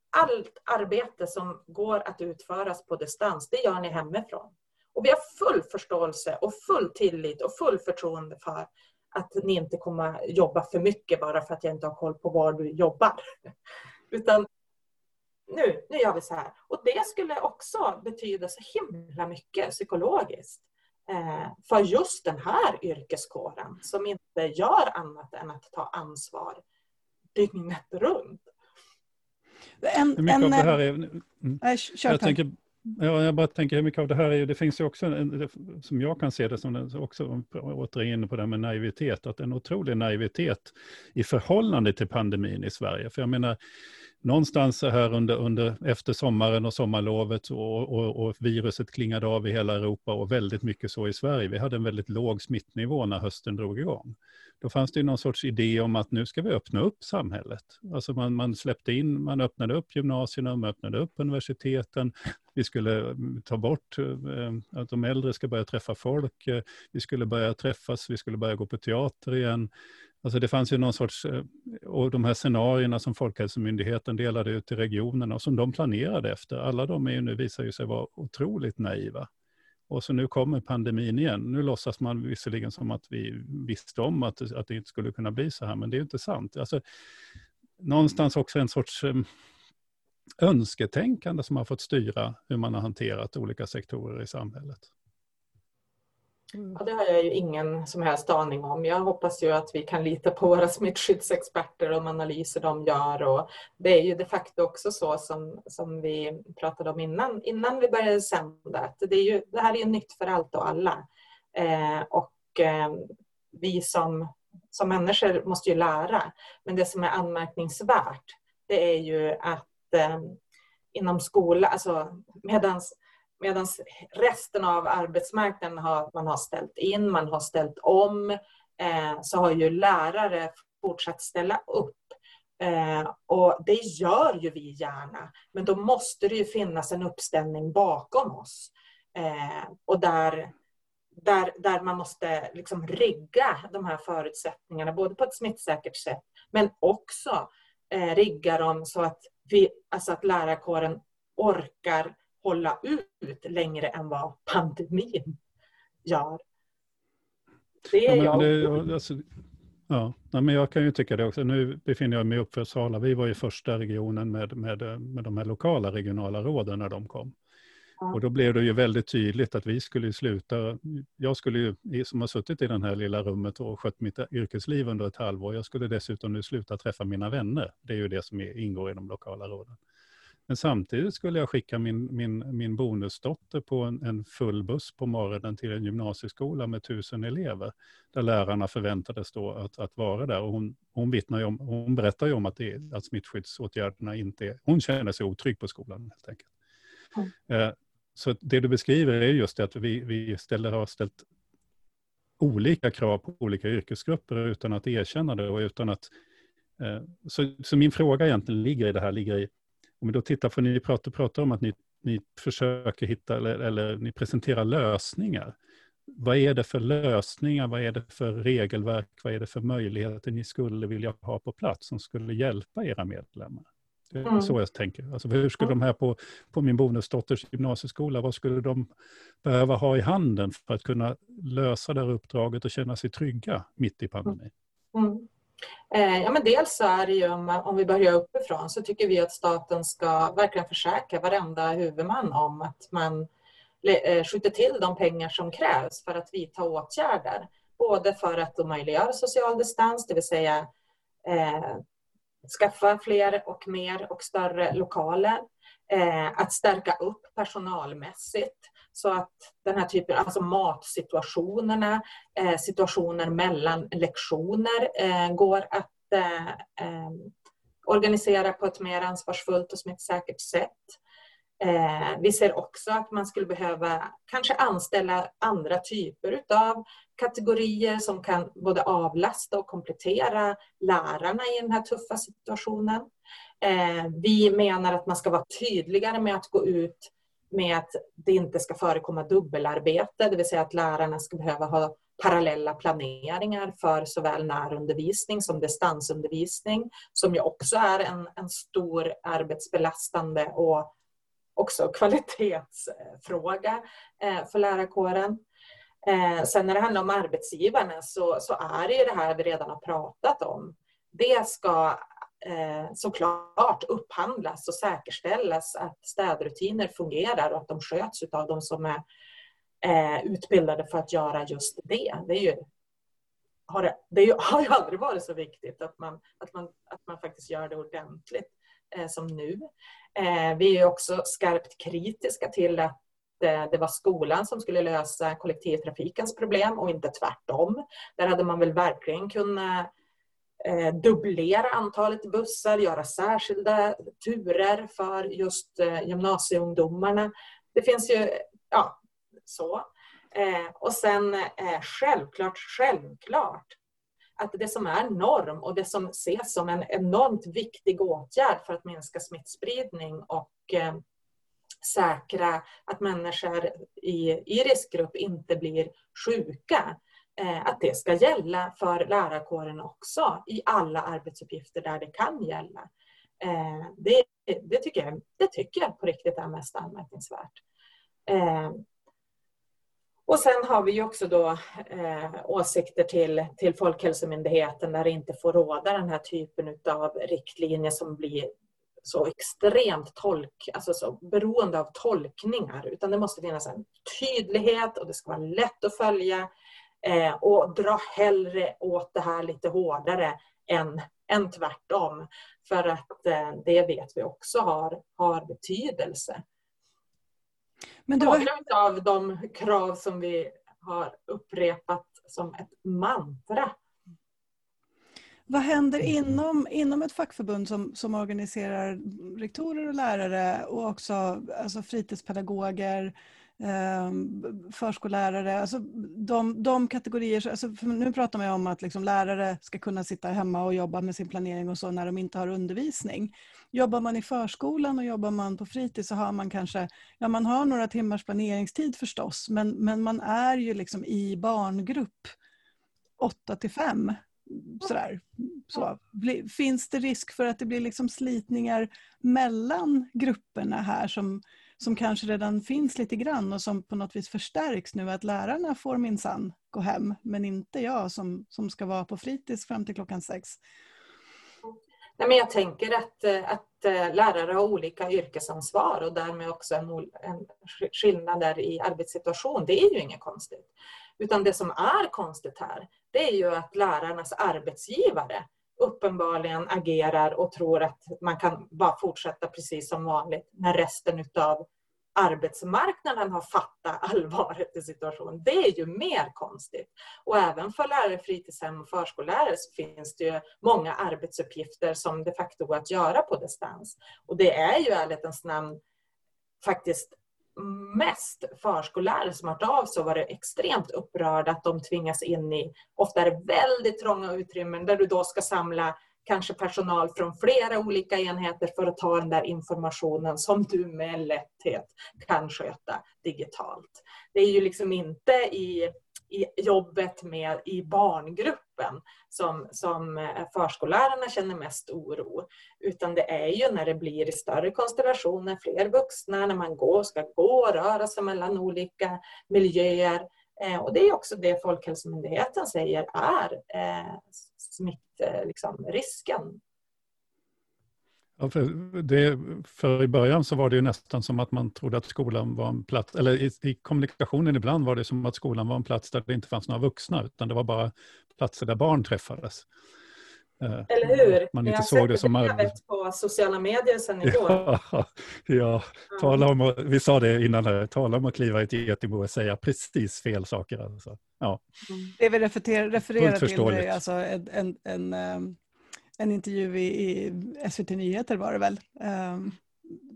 allt arbete som går att utföras på distans, det gör ni hemifrån. Och vi har full förståelse och full tillit och full förtroende för att ni inte kommer jobba för mycket bara för att jag inte har koll på var du jobbar. Utan nu, nu gör vi så här. Och det skulle också betyda så himla mycket psykologiskt. Eh, för just den här yrkeskåren som inte gör annat än att ta ansvar dygnet runt. En, mycket en, av det här är... Mm, jag, tänker, ja, jag bara tänker hur mycket av det här är, det finns ju också, en, som jag kan se det som också, återigen på det här med naivitet, att en otrolig naivitet i förhållande till pandemin i Sverige. För jag menar, någonstans här under, under, efter sommaren och sommarlovet och, och, och, viruset klingade av i hela Europa och väldigt mycket så i Sverige. Vi hade en väldigt låg smittnivå när hösten drog igång. Då fanns det någon sorts idé om att nu ska vi öppna upp samhället. Alltså man, man släppte in, man öppnade upp gymnasierna, man öppnade upp universiteten. Vi skulle mm, ta bort eh, att de äldre ska börja träffa folk. Eh, vi skulle börja träffas, vi skulle börja gå på teater igen. Alltså det fanns ju någon sorts, eh, och de här scenarierna som Folkhälsomyndigheten delade ut till regionerna och som de planerade efter, alla de är ju nu, visar ju sig vara otroligt naiva. Och så nu kommer pandemin igen. Nu låtsas man visserligen som att vi visste om att, att det inte skulle kunna bli så här, men det är ju inte sant. Alltså, någonstans också en sorts eh, önsketänkande som har fått styra hur man har hanterat olika sektorer i samhället. Mm. Ja, det har jag ju ingen som helst aning om. Jag hoppas ju att vi kan lita på våra smittskyddsexperter och de analyser de gör. Och det är ju de facto också så som, som vi pratade om innan, innan vi började sända. Att det, är ju, det här är ju nytt för allt och alla. Eh, och eh, vi som som människor måste ju lära. Men det som är anmärkningsvärt det är ju att eh, inom skolan, alltså medans, Medan resten av arbetsmarknaden har man har ställt in, man har ställt om, eh, så har ju lärare fortsatt ställa upp. Eh, och det gör ju vi gärna, men då måste det ju finnas en uppställning bakom oss. Eh, och där, där, där man måste liksom rigga de här förutsättningarna, både på ett smittsäkert sätt, men också eh, rigga dem så att, vi, alltså att lärarkåren orkar hålla ut längre än vad pandemin gör. Det är ja, jag. Det, alltså, ja, men jag kan ju tycka det också. Nu befinner jag mig i Uppsala. Vi var ju första regionen med, med, med de här lokala regionala råden när de kom. Och då blev det ju väldigt tydligt att vi skulle sluta. Jag skulle ju, som har suttit i det här lilla rummet och skött mitt yrkesliv under ett halvår, jag skulle dessutom nu sluta träffa mina vänner. Det är ju det som ingår i de lokala råden. Men samtidigt skulle jag skicka min, min, min bonusdotter på en, en full buss på morgonen till en gymnasieskola med tusen elever, där lärarna förväntades då att, att vara där. Och hon, hon, vittnar om, hon berättar ju om att, det, att smittskyddsåtgärderna inte är... Hon känner sig otrygg på skolan helt enkelt. Mm. Eh, så det du beskriver är just det att vi, vi ställer, har ställt olika krav på olika yrkesgrupper utan att erkänna det och utan att... Eh, så, så, min fråga egentligen ligger i det här, ligger i, om vi då tittar på, ni pratar, pratar om att ni, ni försöker hitta, eller, eller ni presenterar lösningar. Vad är det för lösningar, vad är det för regelverk, vad är det för möjligheter ni skulle vilja ha på plats som skulle hjälpa era medlemmar? Det är mm. så jag tänker. Alltså hur skulle de här på, på min bonusdotters gymnasieskola, vad skulle de behöva ha i handen för att kunna lösa det här uppdraget och känna sig trygga mitt i pandemin? Mm. Eh, ja, men dels så är det ju, om, om vi börjar uppifrån, så tycker vi att staten ska verkligen försäkra varenda huvudman om att man eh, skjuter till de pengar som krävs för att vidta åtgärder. Både för att möjliggöra social distans, det vill säga eh, skaffa fler och mer och större lokaler. Eh, att stärka upp personalmässigt så att den här typen, alltså matsituationerna, eh, situationer mellan lektioner eh, går att eh, eh, organisera på ett mer ansvarsfullt och smittsäkert sätt. Eh, vi ser också att man skulle behöva kanske anställa andra typer av kategorier som kan både avlasta och komplettera lärarna i den här tuffa situationen. Eh, vi menar att man ska vara tydligare med att gå ut med att det inte ska förekomma dubbelarbete, det vill säga att lärarna ska behöva ha parallella planeringar för såväl närundervisning som distansundervisning, som ju också är en, en stor arbetsbelastande och också kvalitetsfråga eh, för lärarkåren. Eh, sen när det handlar om arbetsgivarna så, så är det ju det här vi redan har pratat om. Det ska Eh, såklart upphandlas och säkerställas att städrutiner fungerar och att de sköts av de som är eh, utbildade för att göra just det. Det, är ju, har, det, det har ju aldrig varit så viktigt att man, att man, att man faktiskt gör det ordentligt eh, som nu. Eh, vi är också skarpt kritiska till att det var skolan som skulle lösa kollektivtrafikens problem och inte tvärtom. Där hade man väl verkligen kunnat Eh, dubblera antalet bussar, göra särskilda turer för just eh, gymnasieungdomarna. Det finns ju, ja, så. Eh, och sen självklart, självklart att det som är norm och det som ses som en enormt viktig åtgärd för att minska smittspridning och eh, säkra att människor i, i riskgrupp inte blir sjuka, eh, Eh, att det ska gälla för lärarkåren också i alla arbetsuppgifter där det kan gälla. Eh, det, det, tycker jag, det tycker jag på riktigt är mest anmärkningsvärt. Eh, och sen har vi också då eh, åsikter till, till Folkhälsomyndigheten där det inte får råda den här typen av riktlinjer som blir så extremt tolk, alltså så beroende av tolkningar. Utan det måste finnas en tydlighet och det ska vara lätt att följa. Eh, och dra hellre åt det här lite hårdare än, än tvärtom. För att eh, det vet vi också har, har betydelse. Men det var... Några av de krav som vi har upprepat som ett mantra vad händer inom, inom ett fackförbund som, som organiserar rektorer och lärare och också alltså fritidspedagoger, eh, förskollärare, alltså de, de kategorier, alltså nu pratar man om att liksom lärare ska kunna sitta hemma och jobba med sin planering och så när de inte har undervisning. Jobbar man i förskolan och jobbar man på fritids så har man kanske, ja man har några timmars planeringstid förstås, men, men man är ju liksom i barngrupp 8 till 5 sådär. Så. Finns det risk för att det blir liksom slitningar mellan grupperna här som, som kanske redan finns lite grann och som på något vis förstärks nu att lärarna får minsann gå hem men inte jag som, som ska vara på fritids fram till klockan sex. Nej, men jag tänker att, att eh, lärare har olika yrkesansvar och därmed också en, en skillnader i arbetssituation. Det är ju inget konstigt. Utan det som är konstigt här, det är ju att lärarnas arbetsgivare uppenbarligen agerar och tror att man kan bara fortsätta precis som vanligt när resten utav arbetsmarknaden har fattat allvaret i situationen. Det är ju mer konstigt. Och även för lärare, fritidshem och förskollärare så finns det ju många arbetsuppgifter som de facto går att göra på distans. Och det är ju i ärlighetens namn faktiskt mest förskollärare som har hört av sig och varit extremt upprörda att de tvingas in i, ofta är det väldigt trånga utrymmen där du då ska samla kanske personal från flera olika enheter för att ta den där informationen som du med lätthet kan sköta digitalt. Det är ju liksom inte i i jobbet med i barngruppen som, som eh, förskollärarna känner mest oro. Utan det är ju när det blir i större konstellationer, fler vuxna, när man går, ska gå och röra sig mellan olika miljöer. Eh, och det är också det Folkhälsomyndigheten säger är eh, smittrisken liksom, Ja, för, det, för i början så var det ju nästan som att man trodde att skolan var en plats, eller i, i, kommunikationen ibland var det som att skolan var en plats där det inte fanns några vuxna, utan det var bara platser där barn träffades. Eh, Eller hur? Man inte såg det som på sociala medier sen igår. Ja, ja. Tala om, vi sa det innan, här, tala om att kliva i ett getingbo och säga precis fel saker. Alltså. Ja. Det vi refererar, refererar till är alltså en, en, en ehm, en intervju i, i SVT Nyheter var det väl, um,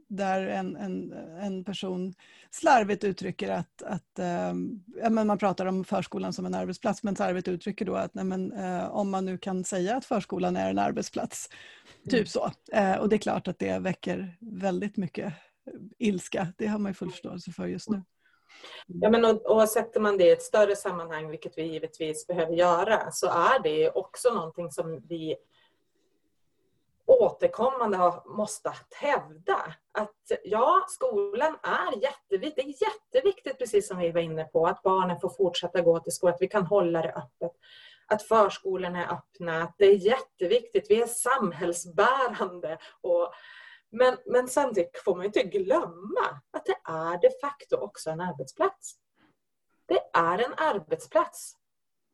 där en, en, en person slarvigt uttrycker att, att um, ja, men man pratar om förskolan som en arbetsplats, men slarvigt uttrycker då att nej, men, uh, om man nu kan säga att förskolan är en arbetsplats, typ mm. så. Uh, och det är klart att det väcker väldigt mycket ilska, det har man ju full förståelse för just nu. Ja, men och, och sätter man det i ett större sammanhang, vilket vi givetvis behöver göra, så är det också någonting som vi återkommande har måste hävda att ja, skolan är jätteviktig. Det är jätteviktigt, precis som vi var inne på, att barnen får fortsätta gå till skolan, att vi kan hålla det öppet. Att förskolorna är öppna, att det är jätteviktigt. Vi är samhällsbärande. Och, men, men samtidigt får man inte glömma att det är de facto också en arbetsplats. Det är en arbetsplats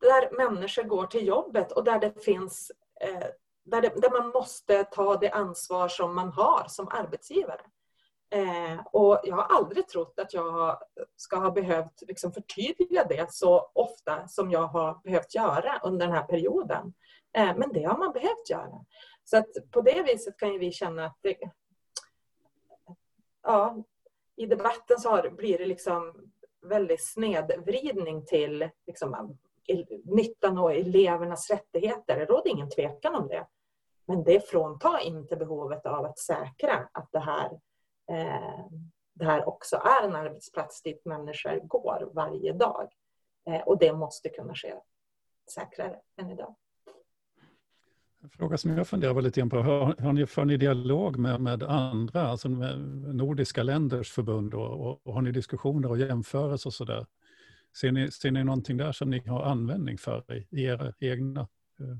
där människor går till jobbet och där det finns eh, där, det, där man måste ta det ansvar som man har som arbetsgivare. Eh, och jag har aldrig trott att jag ska ha behövt liksom förtydliga det så ofta som jag har behövt göra under den här perioden. Eh, men det har man behövt göra. Så att på det viset kan vi känna att det, ja, i debatten så har, blir det liksom väldigt snedvridning till liksom, nyttan och elevernas rättigheter. Det råder ingen tvekan om det. Men det fråntar inte behovet av att säkra att det här, eh, det här också är en arbetsplats dit människor går varje dag. Eh, och det måste kunna ske säkrare än idag. En fråga som jag funderar lite grann på, har, har ni, för ni dialog med, med andra, alltså med nordiska länders förbund och, och, och har ni diskussioner och jämförelser och sådär? Ser ni, ser ni någonting där som ni har användning för i, i era egna eh,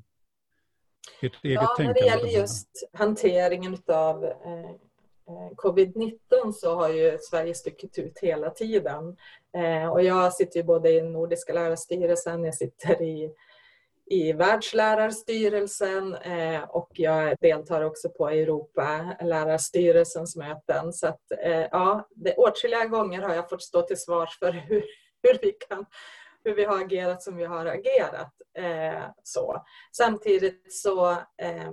ert eget ja, när det gäller just hanteringen av eh, eh, covid-19 så har ju Sverige stuckit ut hela tiden. Eh, och jag sitter ju både i Nordiska lärarstyrelsen, jag sitter i, i Världslärarstyrelsen eh, och jag deltar också på Europa lärarstyrelsens möten. Så att, eh, ja, det, åtskilliga gånger har jag fått stå till svars för hur, hur vi kan hur vi har agerat som vi har agerat. Eh, så. Samtidigt så eh,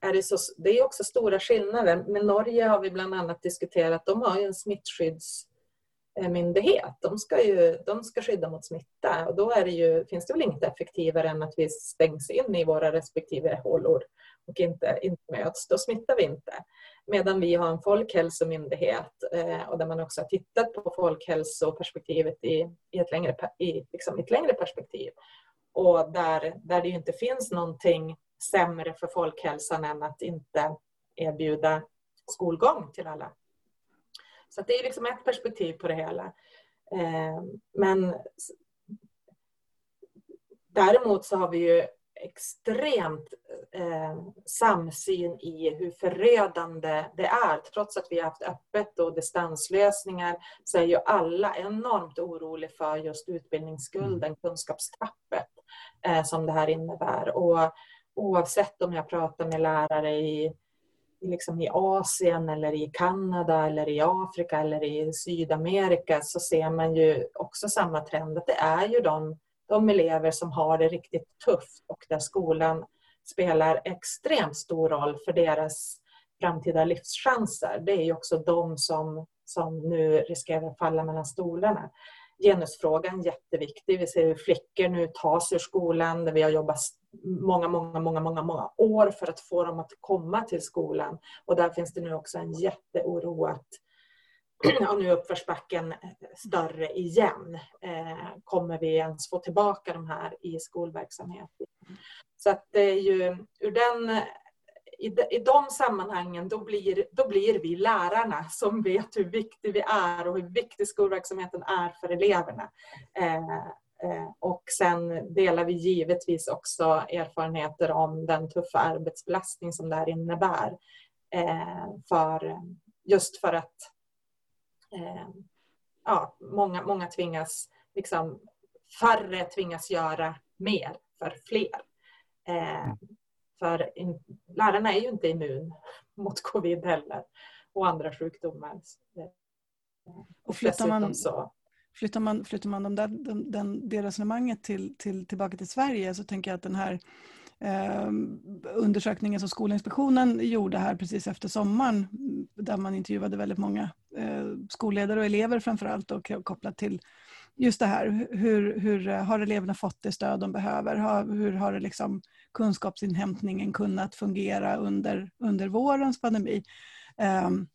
är det, så, det är också stora skillnader. Med Norge har vi bland annat diskuterat, de har ju en smittskyddsmyndighet. Eh, de ska, ju, de ska skydda mot smitta och då är det ju, finns det väl inget effektivare än att vi stängs in i våra respektive hålor och inte, inte möts. Då smittar vi inte. Medan vi har en folkhälsomyndighet eh, och där man också har tittat på folkhälsoperspektivet i, i, ett, längre, i liksom ett längre perspektiv. Och där, där det inte finns någonting sämre för folkhälsan än att inte erbjuda skolgång till alla. Så det är liksom ett perspektiv på det hela. Eh, men däremot så har vi ju extremt eh, samsyn i hur förödande det är. Trots att vi har haft öppet och distanslösningar så är ju alla enormt oroliga för just utbildningsskulden, mm. kunskapstappet eh, som det här innebär. Och oavsett om jag pratar med lärare i, liksom i Asien eller i Kanada eller i Afrika eller i Sydamerika så ser man ju också samma trend att det är ju de de elever som har det riktigt tufft och där skolan spelar extremt stor roll för deras framtida livschanser. Det är ju också de som, som nu riskerar att falla mellan stolarna. Genusfrågan är jätteviktig. Vi ser hur flickor nu tas ur skolan där vi har jobbat många, många, många, många, många år för att få dem att komma till skolan. Och där finns det nu också en jätteoro att och nu är uppförsbacken eh, större igen. Eh, kommer vi ens få tillbaka de här i skolverksamheten? Så att det är ju ur den i de, i de sammanhangen då blir, då blir vi lärarna som vet hur viktig vi är och hur viktig skolverksamheten är för eleverna. Eh, eh, och sen delar vi givetvis också erfarenheter om den tuffa arbetsbelastning som det här innebär. Eh, för, just för att eh, ja, många, många tvingas, liksom, färre tvingas göra mer för fler. Eh, mm. för in, lärarna är ju inte immun mot covid heller och andra sjukdomar. Och flyttar man, så. Flyttar man, flyttar man de där, den, den, det resonemanget till, till, tillbaka till Sverige så tänker jag att den här eh, undersökningen som Skolinspektionen gjorde här precis efter sommaren där man intervjuade väldigt många eh, skolledare och elever framförallt och kopplat till just det här. Hur, hur eh, har eleverna fått det stöd de behöver? hur har det liksom kunskapsinhämtningen kunnat fungera under, under vårens pandemi? Um,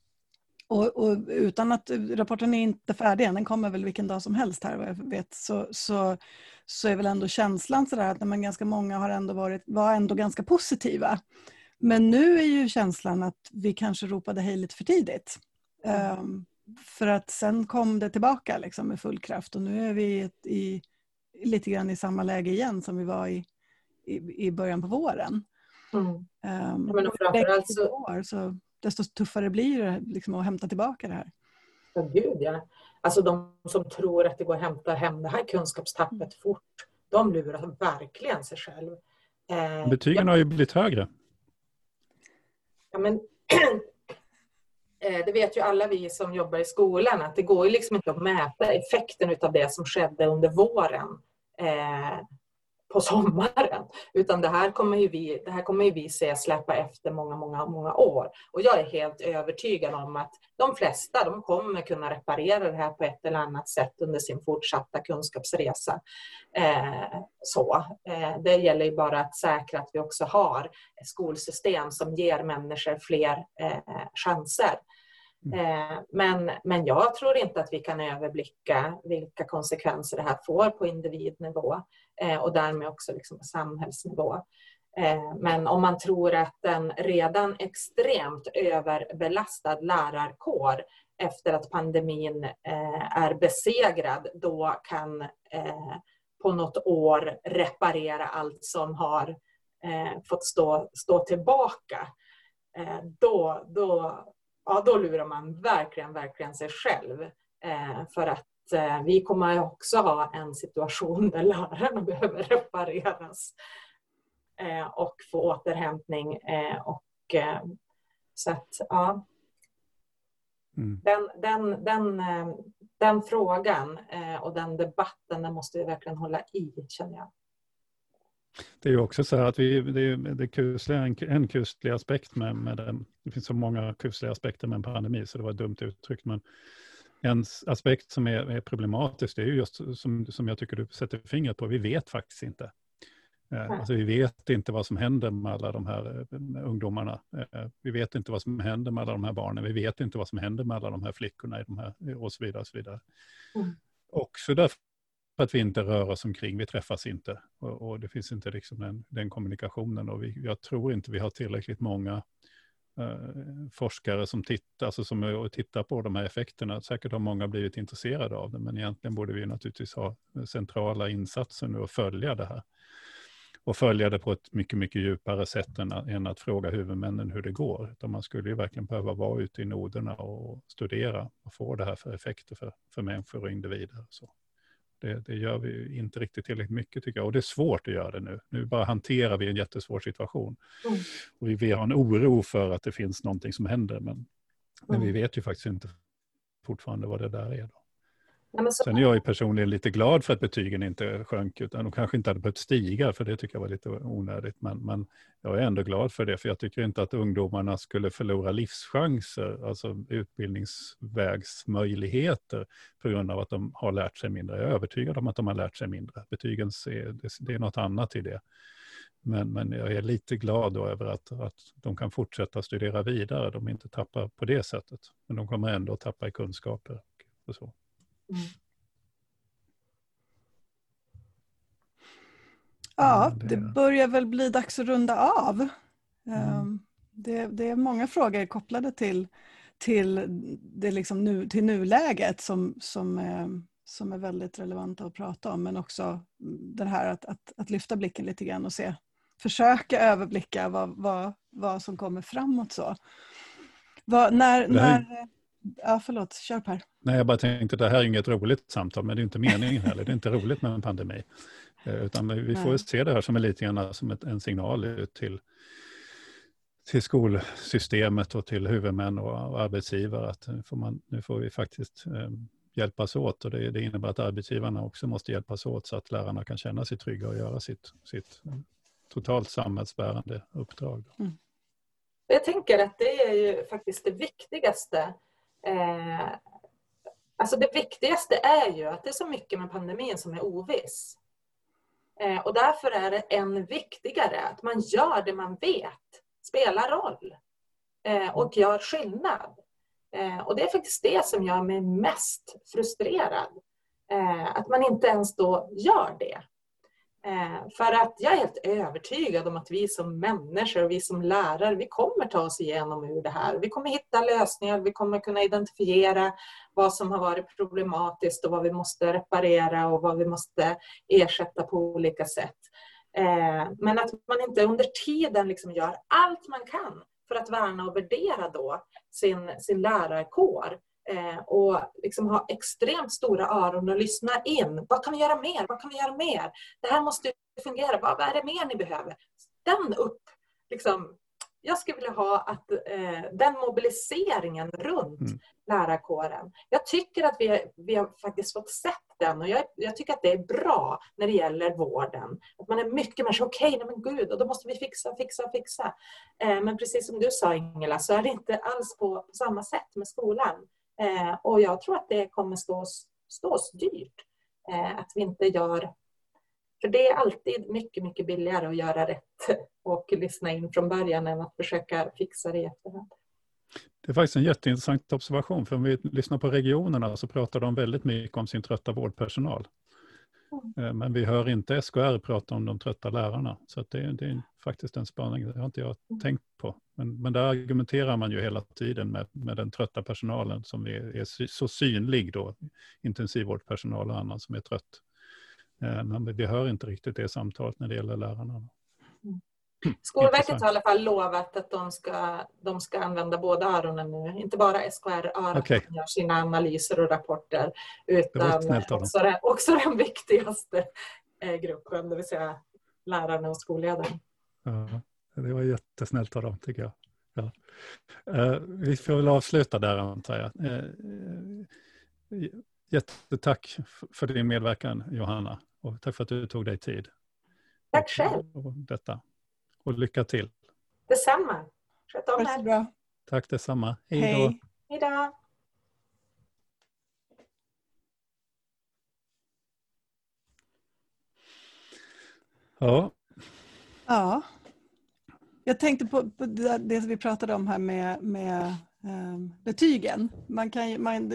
och, och, utan att rapporten är inte färdig än, den kommer väl vilken dag som helst här vad jag vet, så, så, så är väl ändå känslan sådär att man ganska många har ändå varit, var ändå ganska positiva. Men nu är ju känslan att vi kanske ropade hej lite för tidigt. Mm. Um, för att sen kom det tillbaka liksom med full kraft och nu är vi i, lite grann i samma läge igen som vi var i, i, i början på våren. Mm. Um, ja, men framförallt så... År, så desto tuffare blir det liksom att hämta tillbaka det här. Ja, gud ja. Alltså de som tror att det går att hämta hem det här kunskapstappet mm. fort, de lurar verkligen sig själv. Eh, Betygen ja. har ju blivit högre. Ja, men eh, det vet ju alla vi som jobbar i skolan att det går ju liksom inte att mäta effekten av det som skedde under våren. Eh, på sommaren. Utan det här kommer ju vi, det här kommer ju vi se släppa efter många, många, många år. Och jag är helt övertygad om att de flesta de kommer kunna reparera det här på ett eller annat sätt under sin fortsatta kunskapsresa. Eh, så. Eh, det gäller ju bara att säkra att vi också har ett skolsystem som ger människor fler eh, chanser. Mm. Eh, men, men jag tror inte att vi kan överblicka vilka konsekvenser det här får på individnivå eh, och därmed också liksom på samhällsnivå. Eh, men om man tror att en redan extremt överbelastad lärarkår efter att pandemin är besegrad då kan på något år reparera allt som har fått stå, stå tillbaka. Då, då, ja, då lurar man verkligen, verkligen sig själv. Eh, för att eh, vi kommer också ha en situation där lärarna behöver repareras eh, och få återhämtning. Eh, och, eh, så att, ja. Mm. Den, den, den, eh, den frågan och den debatten den måste vi verkligen hålla i, känner jag. Det är ju också så här att vi, det är, det är kusliga, en, en kuslig aspekt med, med den. Det finns så många kusliga aspekter med en pandemi så det var dumt uttryckt. Men en aspekt som är, är problematisk det är ju just som, som jag tycker du sätter fingret på. Vi vet faktiskt inte. Eh, alltså vi vet inte vad som händer med alla de här med ungdomarna. Eh, vi vet inte vad som händer med alla de här barnen. Vi vet inte vad som händer med alla de här flickorna i de här, och så vidare. Och så vidare. Mm. Också därför att vi inte rör oss omkring, vi träffas inte. Och, och det finns inte liksom den, den kommunikationen. Och vi, jag tror inte vi har tillräckligt många eh, forskare som tittar, alltså som tittar på de här effekterna. Säkert har många blivit intresserade av det, men egentligen borde vi naturligtvis ha centrala insatser nu och följa det här och följa det på ett mycket, mycket djupare sätt än, än att fråga huvudmännen hur det går. Utan man skulle ju verkligen behöva vara ute i noderna och studera och få det här för effekter för, för människor och individer. Så. Det, det, gör vi inte riktigt tillräckligt mycket tycker jag. Och det är svårt att göra det nu. Nu bara hanterar vi en jättesvår situation. Mm. Och vi, vi har en oro för att det finns någonting som händer. Men, mm. men vi mm. vet ju faktiskt inte fortfarande vad det där är. Då. Ja, så... Sen är jag ju personligen lite glad för att betygen inte sjönk, utan de kanske inte hade behövt stiga, för det tycker jag var lite onödigt. Men, men jag är ändå glad för det, för jag tycker inte att ungdomarna skulle förlora livschanser, alltså utbildningsvägsmöjligheter, på grund av att de har lärt sig mindre. Jag är övertygad om att de har lärt sig mindre. Betygen är, det är något annat i det. Men, men jag är lite glad då över att, att de kan fortsätta studera vidare. De inte tappar på det sättet. Men de kommer ändå att tappa i kunskaper. Och så. Ja, det börjar väl bli dags att runda av. Mm. Ehm, det, det, är många frågor kopplade till, till, det liksom nu, till nuläget som, som, är, som är väldigt relevanta att prata om. Men också det här att, att, att lyfta blicken lite grann och se, försöka överblicka vad, vad, vad som kommer framåt. Så. Vad, när, när, Ja, förlåt. Kör Per. Nej, jag bara tänkte att det här är inget roligt samtal, men det är inte meningen heller. Det är inte roligt med en pandemi. Eh, utan vi får se det här som en, lite grann som ett, en signal ut till, till skolsystemet och till huvudmän och, och arbetsgivare att nu får, man, nu får vi faktiskt eh, hjälpas åt. Och det, det, innebär att arbetsgivarna också måste hjälpas åt så att lärarna kan känna sig trygga och göra sitt, sitt totalt samhällsbärande uppdrag. Mm. Jag tänker att det är ju faktiskt det viktigaste Eh, alltså det viktigaste är ju att det är så mycket med pandemin som är oviss. Eh, och därför är det än viktigare att man gör det man vet spelar roll eh, och gör skillnad. Eh, och det är faktiskt det som gör mig mest frustrerad. Eh, att man inte ens då gör det. Eh, för att jag är helt övertygad om att vi som människor och vi som lärare, vi kommer ta oss igenom ur det här. Vi kommer hitta lösningar, vi kommer kunna identifiera vad som har varit problematiskt och vad vi måste reparera och vad vi måste ersätta på olika sätt. Eh, men att man inte under tiden liksom gör allt man kan för att värna och värdera då sin, sin lärarkår och liksom ha extremt stora öron och lyssna in. Vad kan vi göra mer? Vad kan vi göra mer? Det här måste fungera. Vad, vad är det mer ni behöver? Stann upp. Liksom, jag skulle vilja ha att eh, den mobiliseringen runt mm. lärarkåren. Jag tycker att vi, vi har faktiskt fått sett den och jag, jag, tycker att det är bra när det gäller vården. Att man är mycket mer så, okej, okay, men gud, och då måste vi fixa, fixa, fixa. Eh, men precis som du sa Ingela, så är det inte alls på, på samma sätt med skolan. Eh, och jag tror att det kommer stå, stå oss dyrt. Eh, att vi inte gör... För det är alltid mycket, mycket billigare att göra rätt och lyssna in från början än att försöka fixa det i efterhand. Det är faktiskt en jätteintressant observation, för om vi lyssnar på regionerna så pratar de väldigt mycket om sin trötta vårdpersonal. Mm. Men vi hör inte SKR prata om de trötta lärarna. Så det, det, är faktiskt en spaning, det har inte jag mm. tänkt på. Men, men där argumenterar man ju hela tiden med, med den trötta personalen som är, är så synlig då. Intensivvårdspersonal och annan som är trött. Eh, men vi hör inte riktigt det samtalet när det gäller lärarna. Skolverket har i alla fall lovat att de ska, de ska använda båda öronen nu. Inte bara SKR-örat okay. gör sina analyser och rapporter utan också den, också den viktigaste eh, gruppen, det vill säga lärarna och skolledarna. Ja, det var jättesnällt av dem tycker jag. Ja. Uh, vi får väl avsluta där antar jag. Uh, jättetack för din medverkan Johanna och tack för att du tog dig tid. Tack själv. Och detta. Och lycka till. Detsamma. Sköt om er. Bra. Tack detsamma. Hej då. Hej då. Ja. Ja. Jag tänkte på, på det, det, som vi pratade om här med, med Ehm, betygen. Man, kan, man,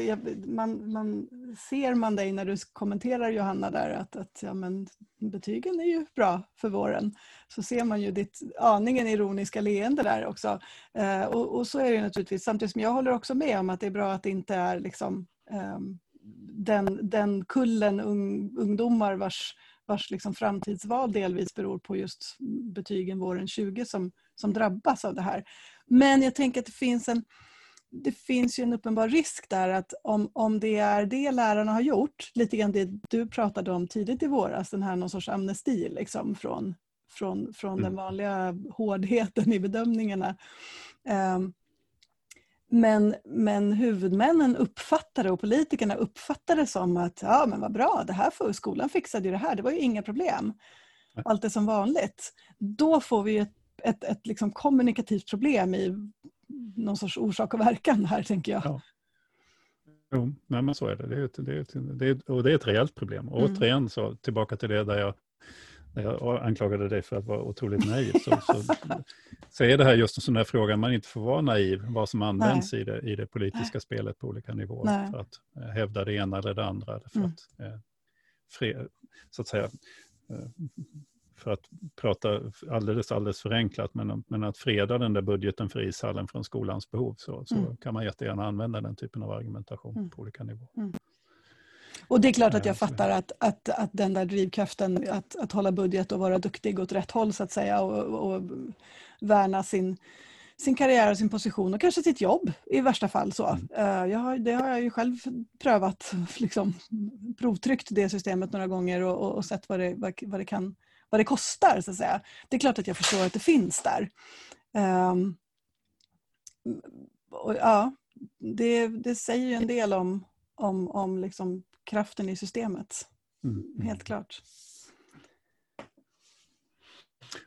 man, man, ser man dig när du kommenterar Johanna där att, att ja, men, betygen är ju bra för våren. Så ser man ju ditt aningen ironiska leende där också. Eh, och, och, så är det naturligtvis. Samtidigt som jag håller också med om att det är bra att det inte är liksom, eh, den, den kullen un, ungdomar vars vars liksom framtidsval delvis beror på just betygen våren 20 som, som drabbas av det här. Men jag tänker att det finns en, det finns ju en uppenbar risk där att om, om det är det lärarna har gjort, lite grann det du pratade om tidigt i våras, den här någon sorts amnesti liksom från, från, från mm. den vanliga hårdheten i bedömningarna. Um, men, men huvudmännen uppfattade och politikerna uppfattade det som att ja men vad bra, det här får, skolan fixade ju det här, det var ju inga problem. Allt är som vanligt. Då får vi ett, ett, ett liksom kommunikativt problem i någon sorts orsak och verkan här tänker jag. Ja. Jo, nej, men så är det. Det är, ett, det är, ett, det är, och det är ett reellt problem. Och mm. återigen, så, tillbaka till det där jag jag anklagade dig för att vara otroligt naiv, så, så, så är det här just en sån där fråga man inte får vara naiv, vad som används i det, i det politiska Nej. spelet på olika nivåer Nej. för att eh, hävda det ena eller det andra. För mm. att, eh, fred, så att säga, eh, för att prata alldeles, alldeles förenklat, men, men att freda den där budgeten för ishallen från skolans behov, så, så mm. kan man jättegärna använda den typen av argumentation mm. på olika nivåer. Mm. Och det är klart att jag fattar att, att, att den där drivkraften att, att hålla budget och vara duktig åt rätt håll så att säga och, och värna sin, sin karriär och sin position och kanske sitt jobb i värsta fall. Så. Mm. Eh, jag har, det har jag ju själv prövat, liksom, provtryckt det systemet några gånger och, och, och sett vad det, vad, vad, det kan, vad det kostar. Så att säga. Det är klart att jag förstår att det finns där. Um, och, ja, det, det säger ju en del om, om, om liksom kraften i systemet. Mm. mm. Helt klart.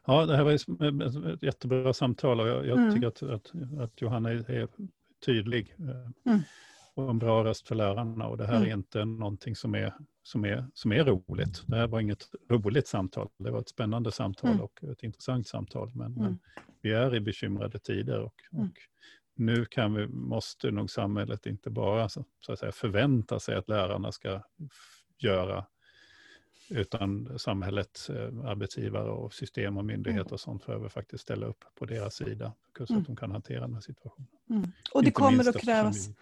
Ja, det här var ett jättebra samtal och jag, jag mm. tycker att, att, att, Johanna är tydlig eh, mm. och en bra röst för lärarna. Och det här mm. är inte någonting som är, som, är, som är roligt. Det här var inget roligt samtal. Det var ett spännande samtal mm. och ett intressant samtal. Men, men, mm. vi är i bekymrade tider och, och nu kan vi, måste nog samhället inte bara så, så att säga, förvänta sig att lärarna ska göra, utan samhället, eh, arbetsgivare och system och myndigheter mm. och sånt behöver faktiskt ställa upp på deras sida så att mm. de kan hantera den här situationen. Mm. Och det inte kommer att krävas... Vi,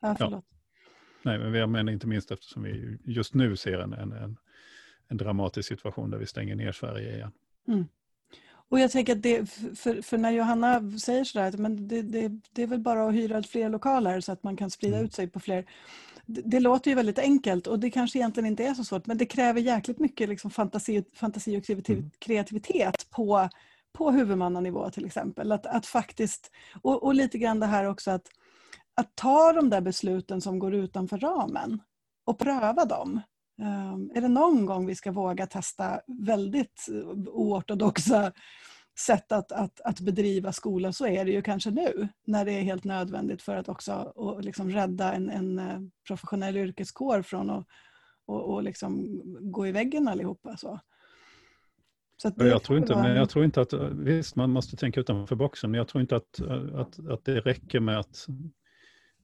ja, ja, nej, men jag menar inte minst eftersom vi just nu ser en, en, en, en dramatisk situation där vi stänger ner Sverige igen. Mm. Och jag tänker att det, för, för när Johanna säger sådär, men det, det, det är väl bara att hyra fler lokaler så att man kan sprida mm. ut sig på fler. Det, det, låter ju väldigt enkelt och det kanske egentligen inte är så svårt men det kräver jäkligt mycket liksom fantasi, fantasi och mm. kreativitet på, på huvudmannanivå till exempel. Att, att faktiskt, och, och lite grann det här också att, att ta de där besluten som går utanför ramen och pröva dem. Um, är det någon gång vi ska våga testa väldigt oortodoxa sätt att, att, att bedriva skola så är det ju kanske nu när det är helt nödvändigt för att också och liksom rädda en, en eh, professionell yrkeskår från att och, och liksom gå i väggen allihopa. Så. Så jag, tror inte, men jag tror inte att, visst man måste tänka utanför boxen, men jag tror inte att, att, att det räcker med att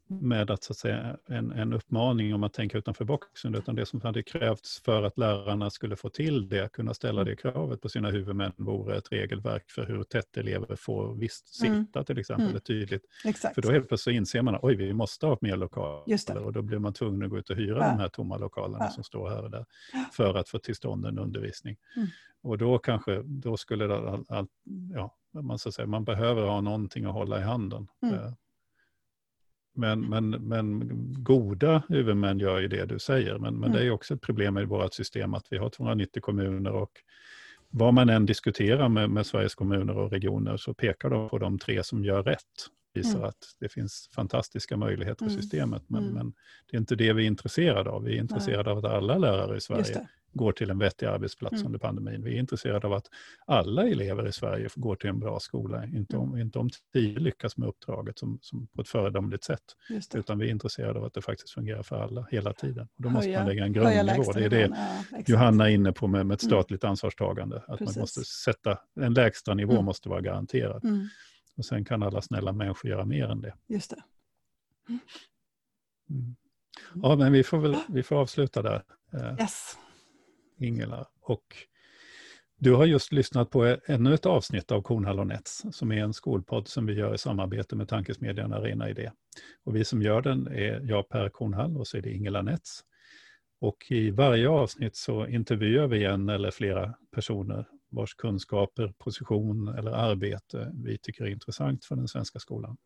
med att, så att säga, en, en uppmaning om att tänka utanför boxen, utan det som hade krävts för att lärarna skulle få till det, kunna ställa det kravet på sina huvudmän, vore ett regelverk för hur tätt elever får visst mm. sitta mm. till exempel, mm. tydligt. Exakt. För då helt plötsligt inser man att oj, vi måste ha mer lokaler och då blir man tvungen att gå ut och hyra ja. de här tomma lokalerna ja. som står här och där för att få till stånd en undervisning. Mm. Och då kanske, då skulle det, all, all, ja, man, så säga, man behöver ha någonting att hålla i handen. Mm. Men, men, men goda huvudmän gör ju det du säger. Men, men mm. det är också ett problem i vårt system att vi har 290 kommuner och vad man än diskuterar med, med Sveriges kommuner och regioner så pekar de på de tre som gör rätt visar mm. att det finns fantastiska möjligheter för mm. systemet. Men, mm. men, det är inte det vi är intresserade av. Vi är intresserade Nej. av att alla lärare i Sverige går till en vettig arbetsplats mm. under pandemin. Vi är intresserade av att alla elever i Sverige går till en bra skola. Inte om, mm. inte om tio lyckas med uppdraget som, som på ett föredömligt sätt. Utan vi är intresserade av att det faktiskt fungerar för alla hela tiden. Och då måste man lägga en grundnivå. Det är det ja, Johanna är inne på med, med ett statligt ansvarstagande. Att Precis. man måste sätta, en lägsta nivå måste vara garanterad. Mm. Och sen kan alla snälla människor göra mer än det. Just det. Mm. mm. Ja, men vi får, väl, vi får avsluta där. Eh, yes. Ingela. Och du har just lyssnat på ännu ett avsnitt av Kornhall Nets, som är en skolpodd som vi gör i samarbete med Tankesmedjan Arena Idé. Och vi som gör den är jag Per Kornhall och så är det Ingela Nets. Och i varje avsnitt så intervjuar vi en eller flera personer vars kunskaper, position eller arbete vi tycker är intressant för den svenska skolan.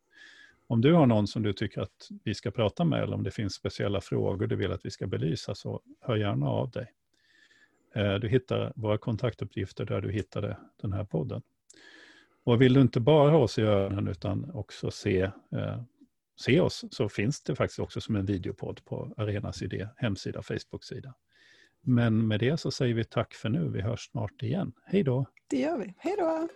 Om du har någon som du tycker att vi ska prata med eller om det finns speciella frågor du vill att vi ska belysa så hör gärna av dig. Eh, du hittar våra kontaktuppgifter där du hittade den här podden. Och vill du inte bara ha oss i öronen utan också se, eh, se oss så finns det faktiskt också som en videopodd på Arenas idé hemsida, Facebook-sida. Men med det så säger vi tack för nu. Vi hörs snart igen. Hej då! Det gör vi. Hej då!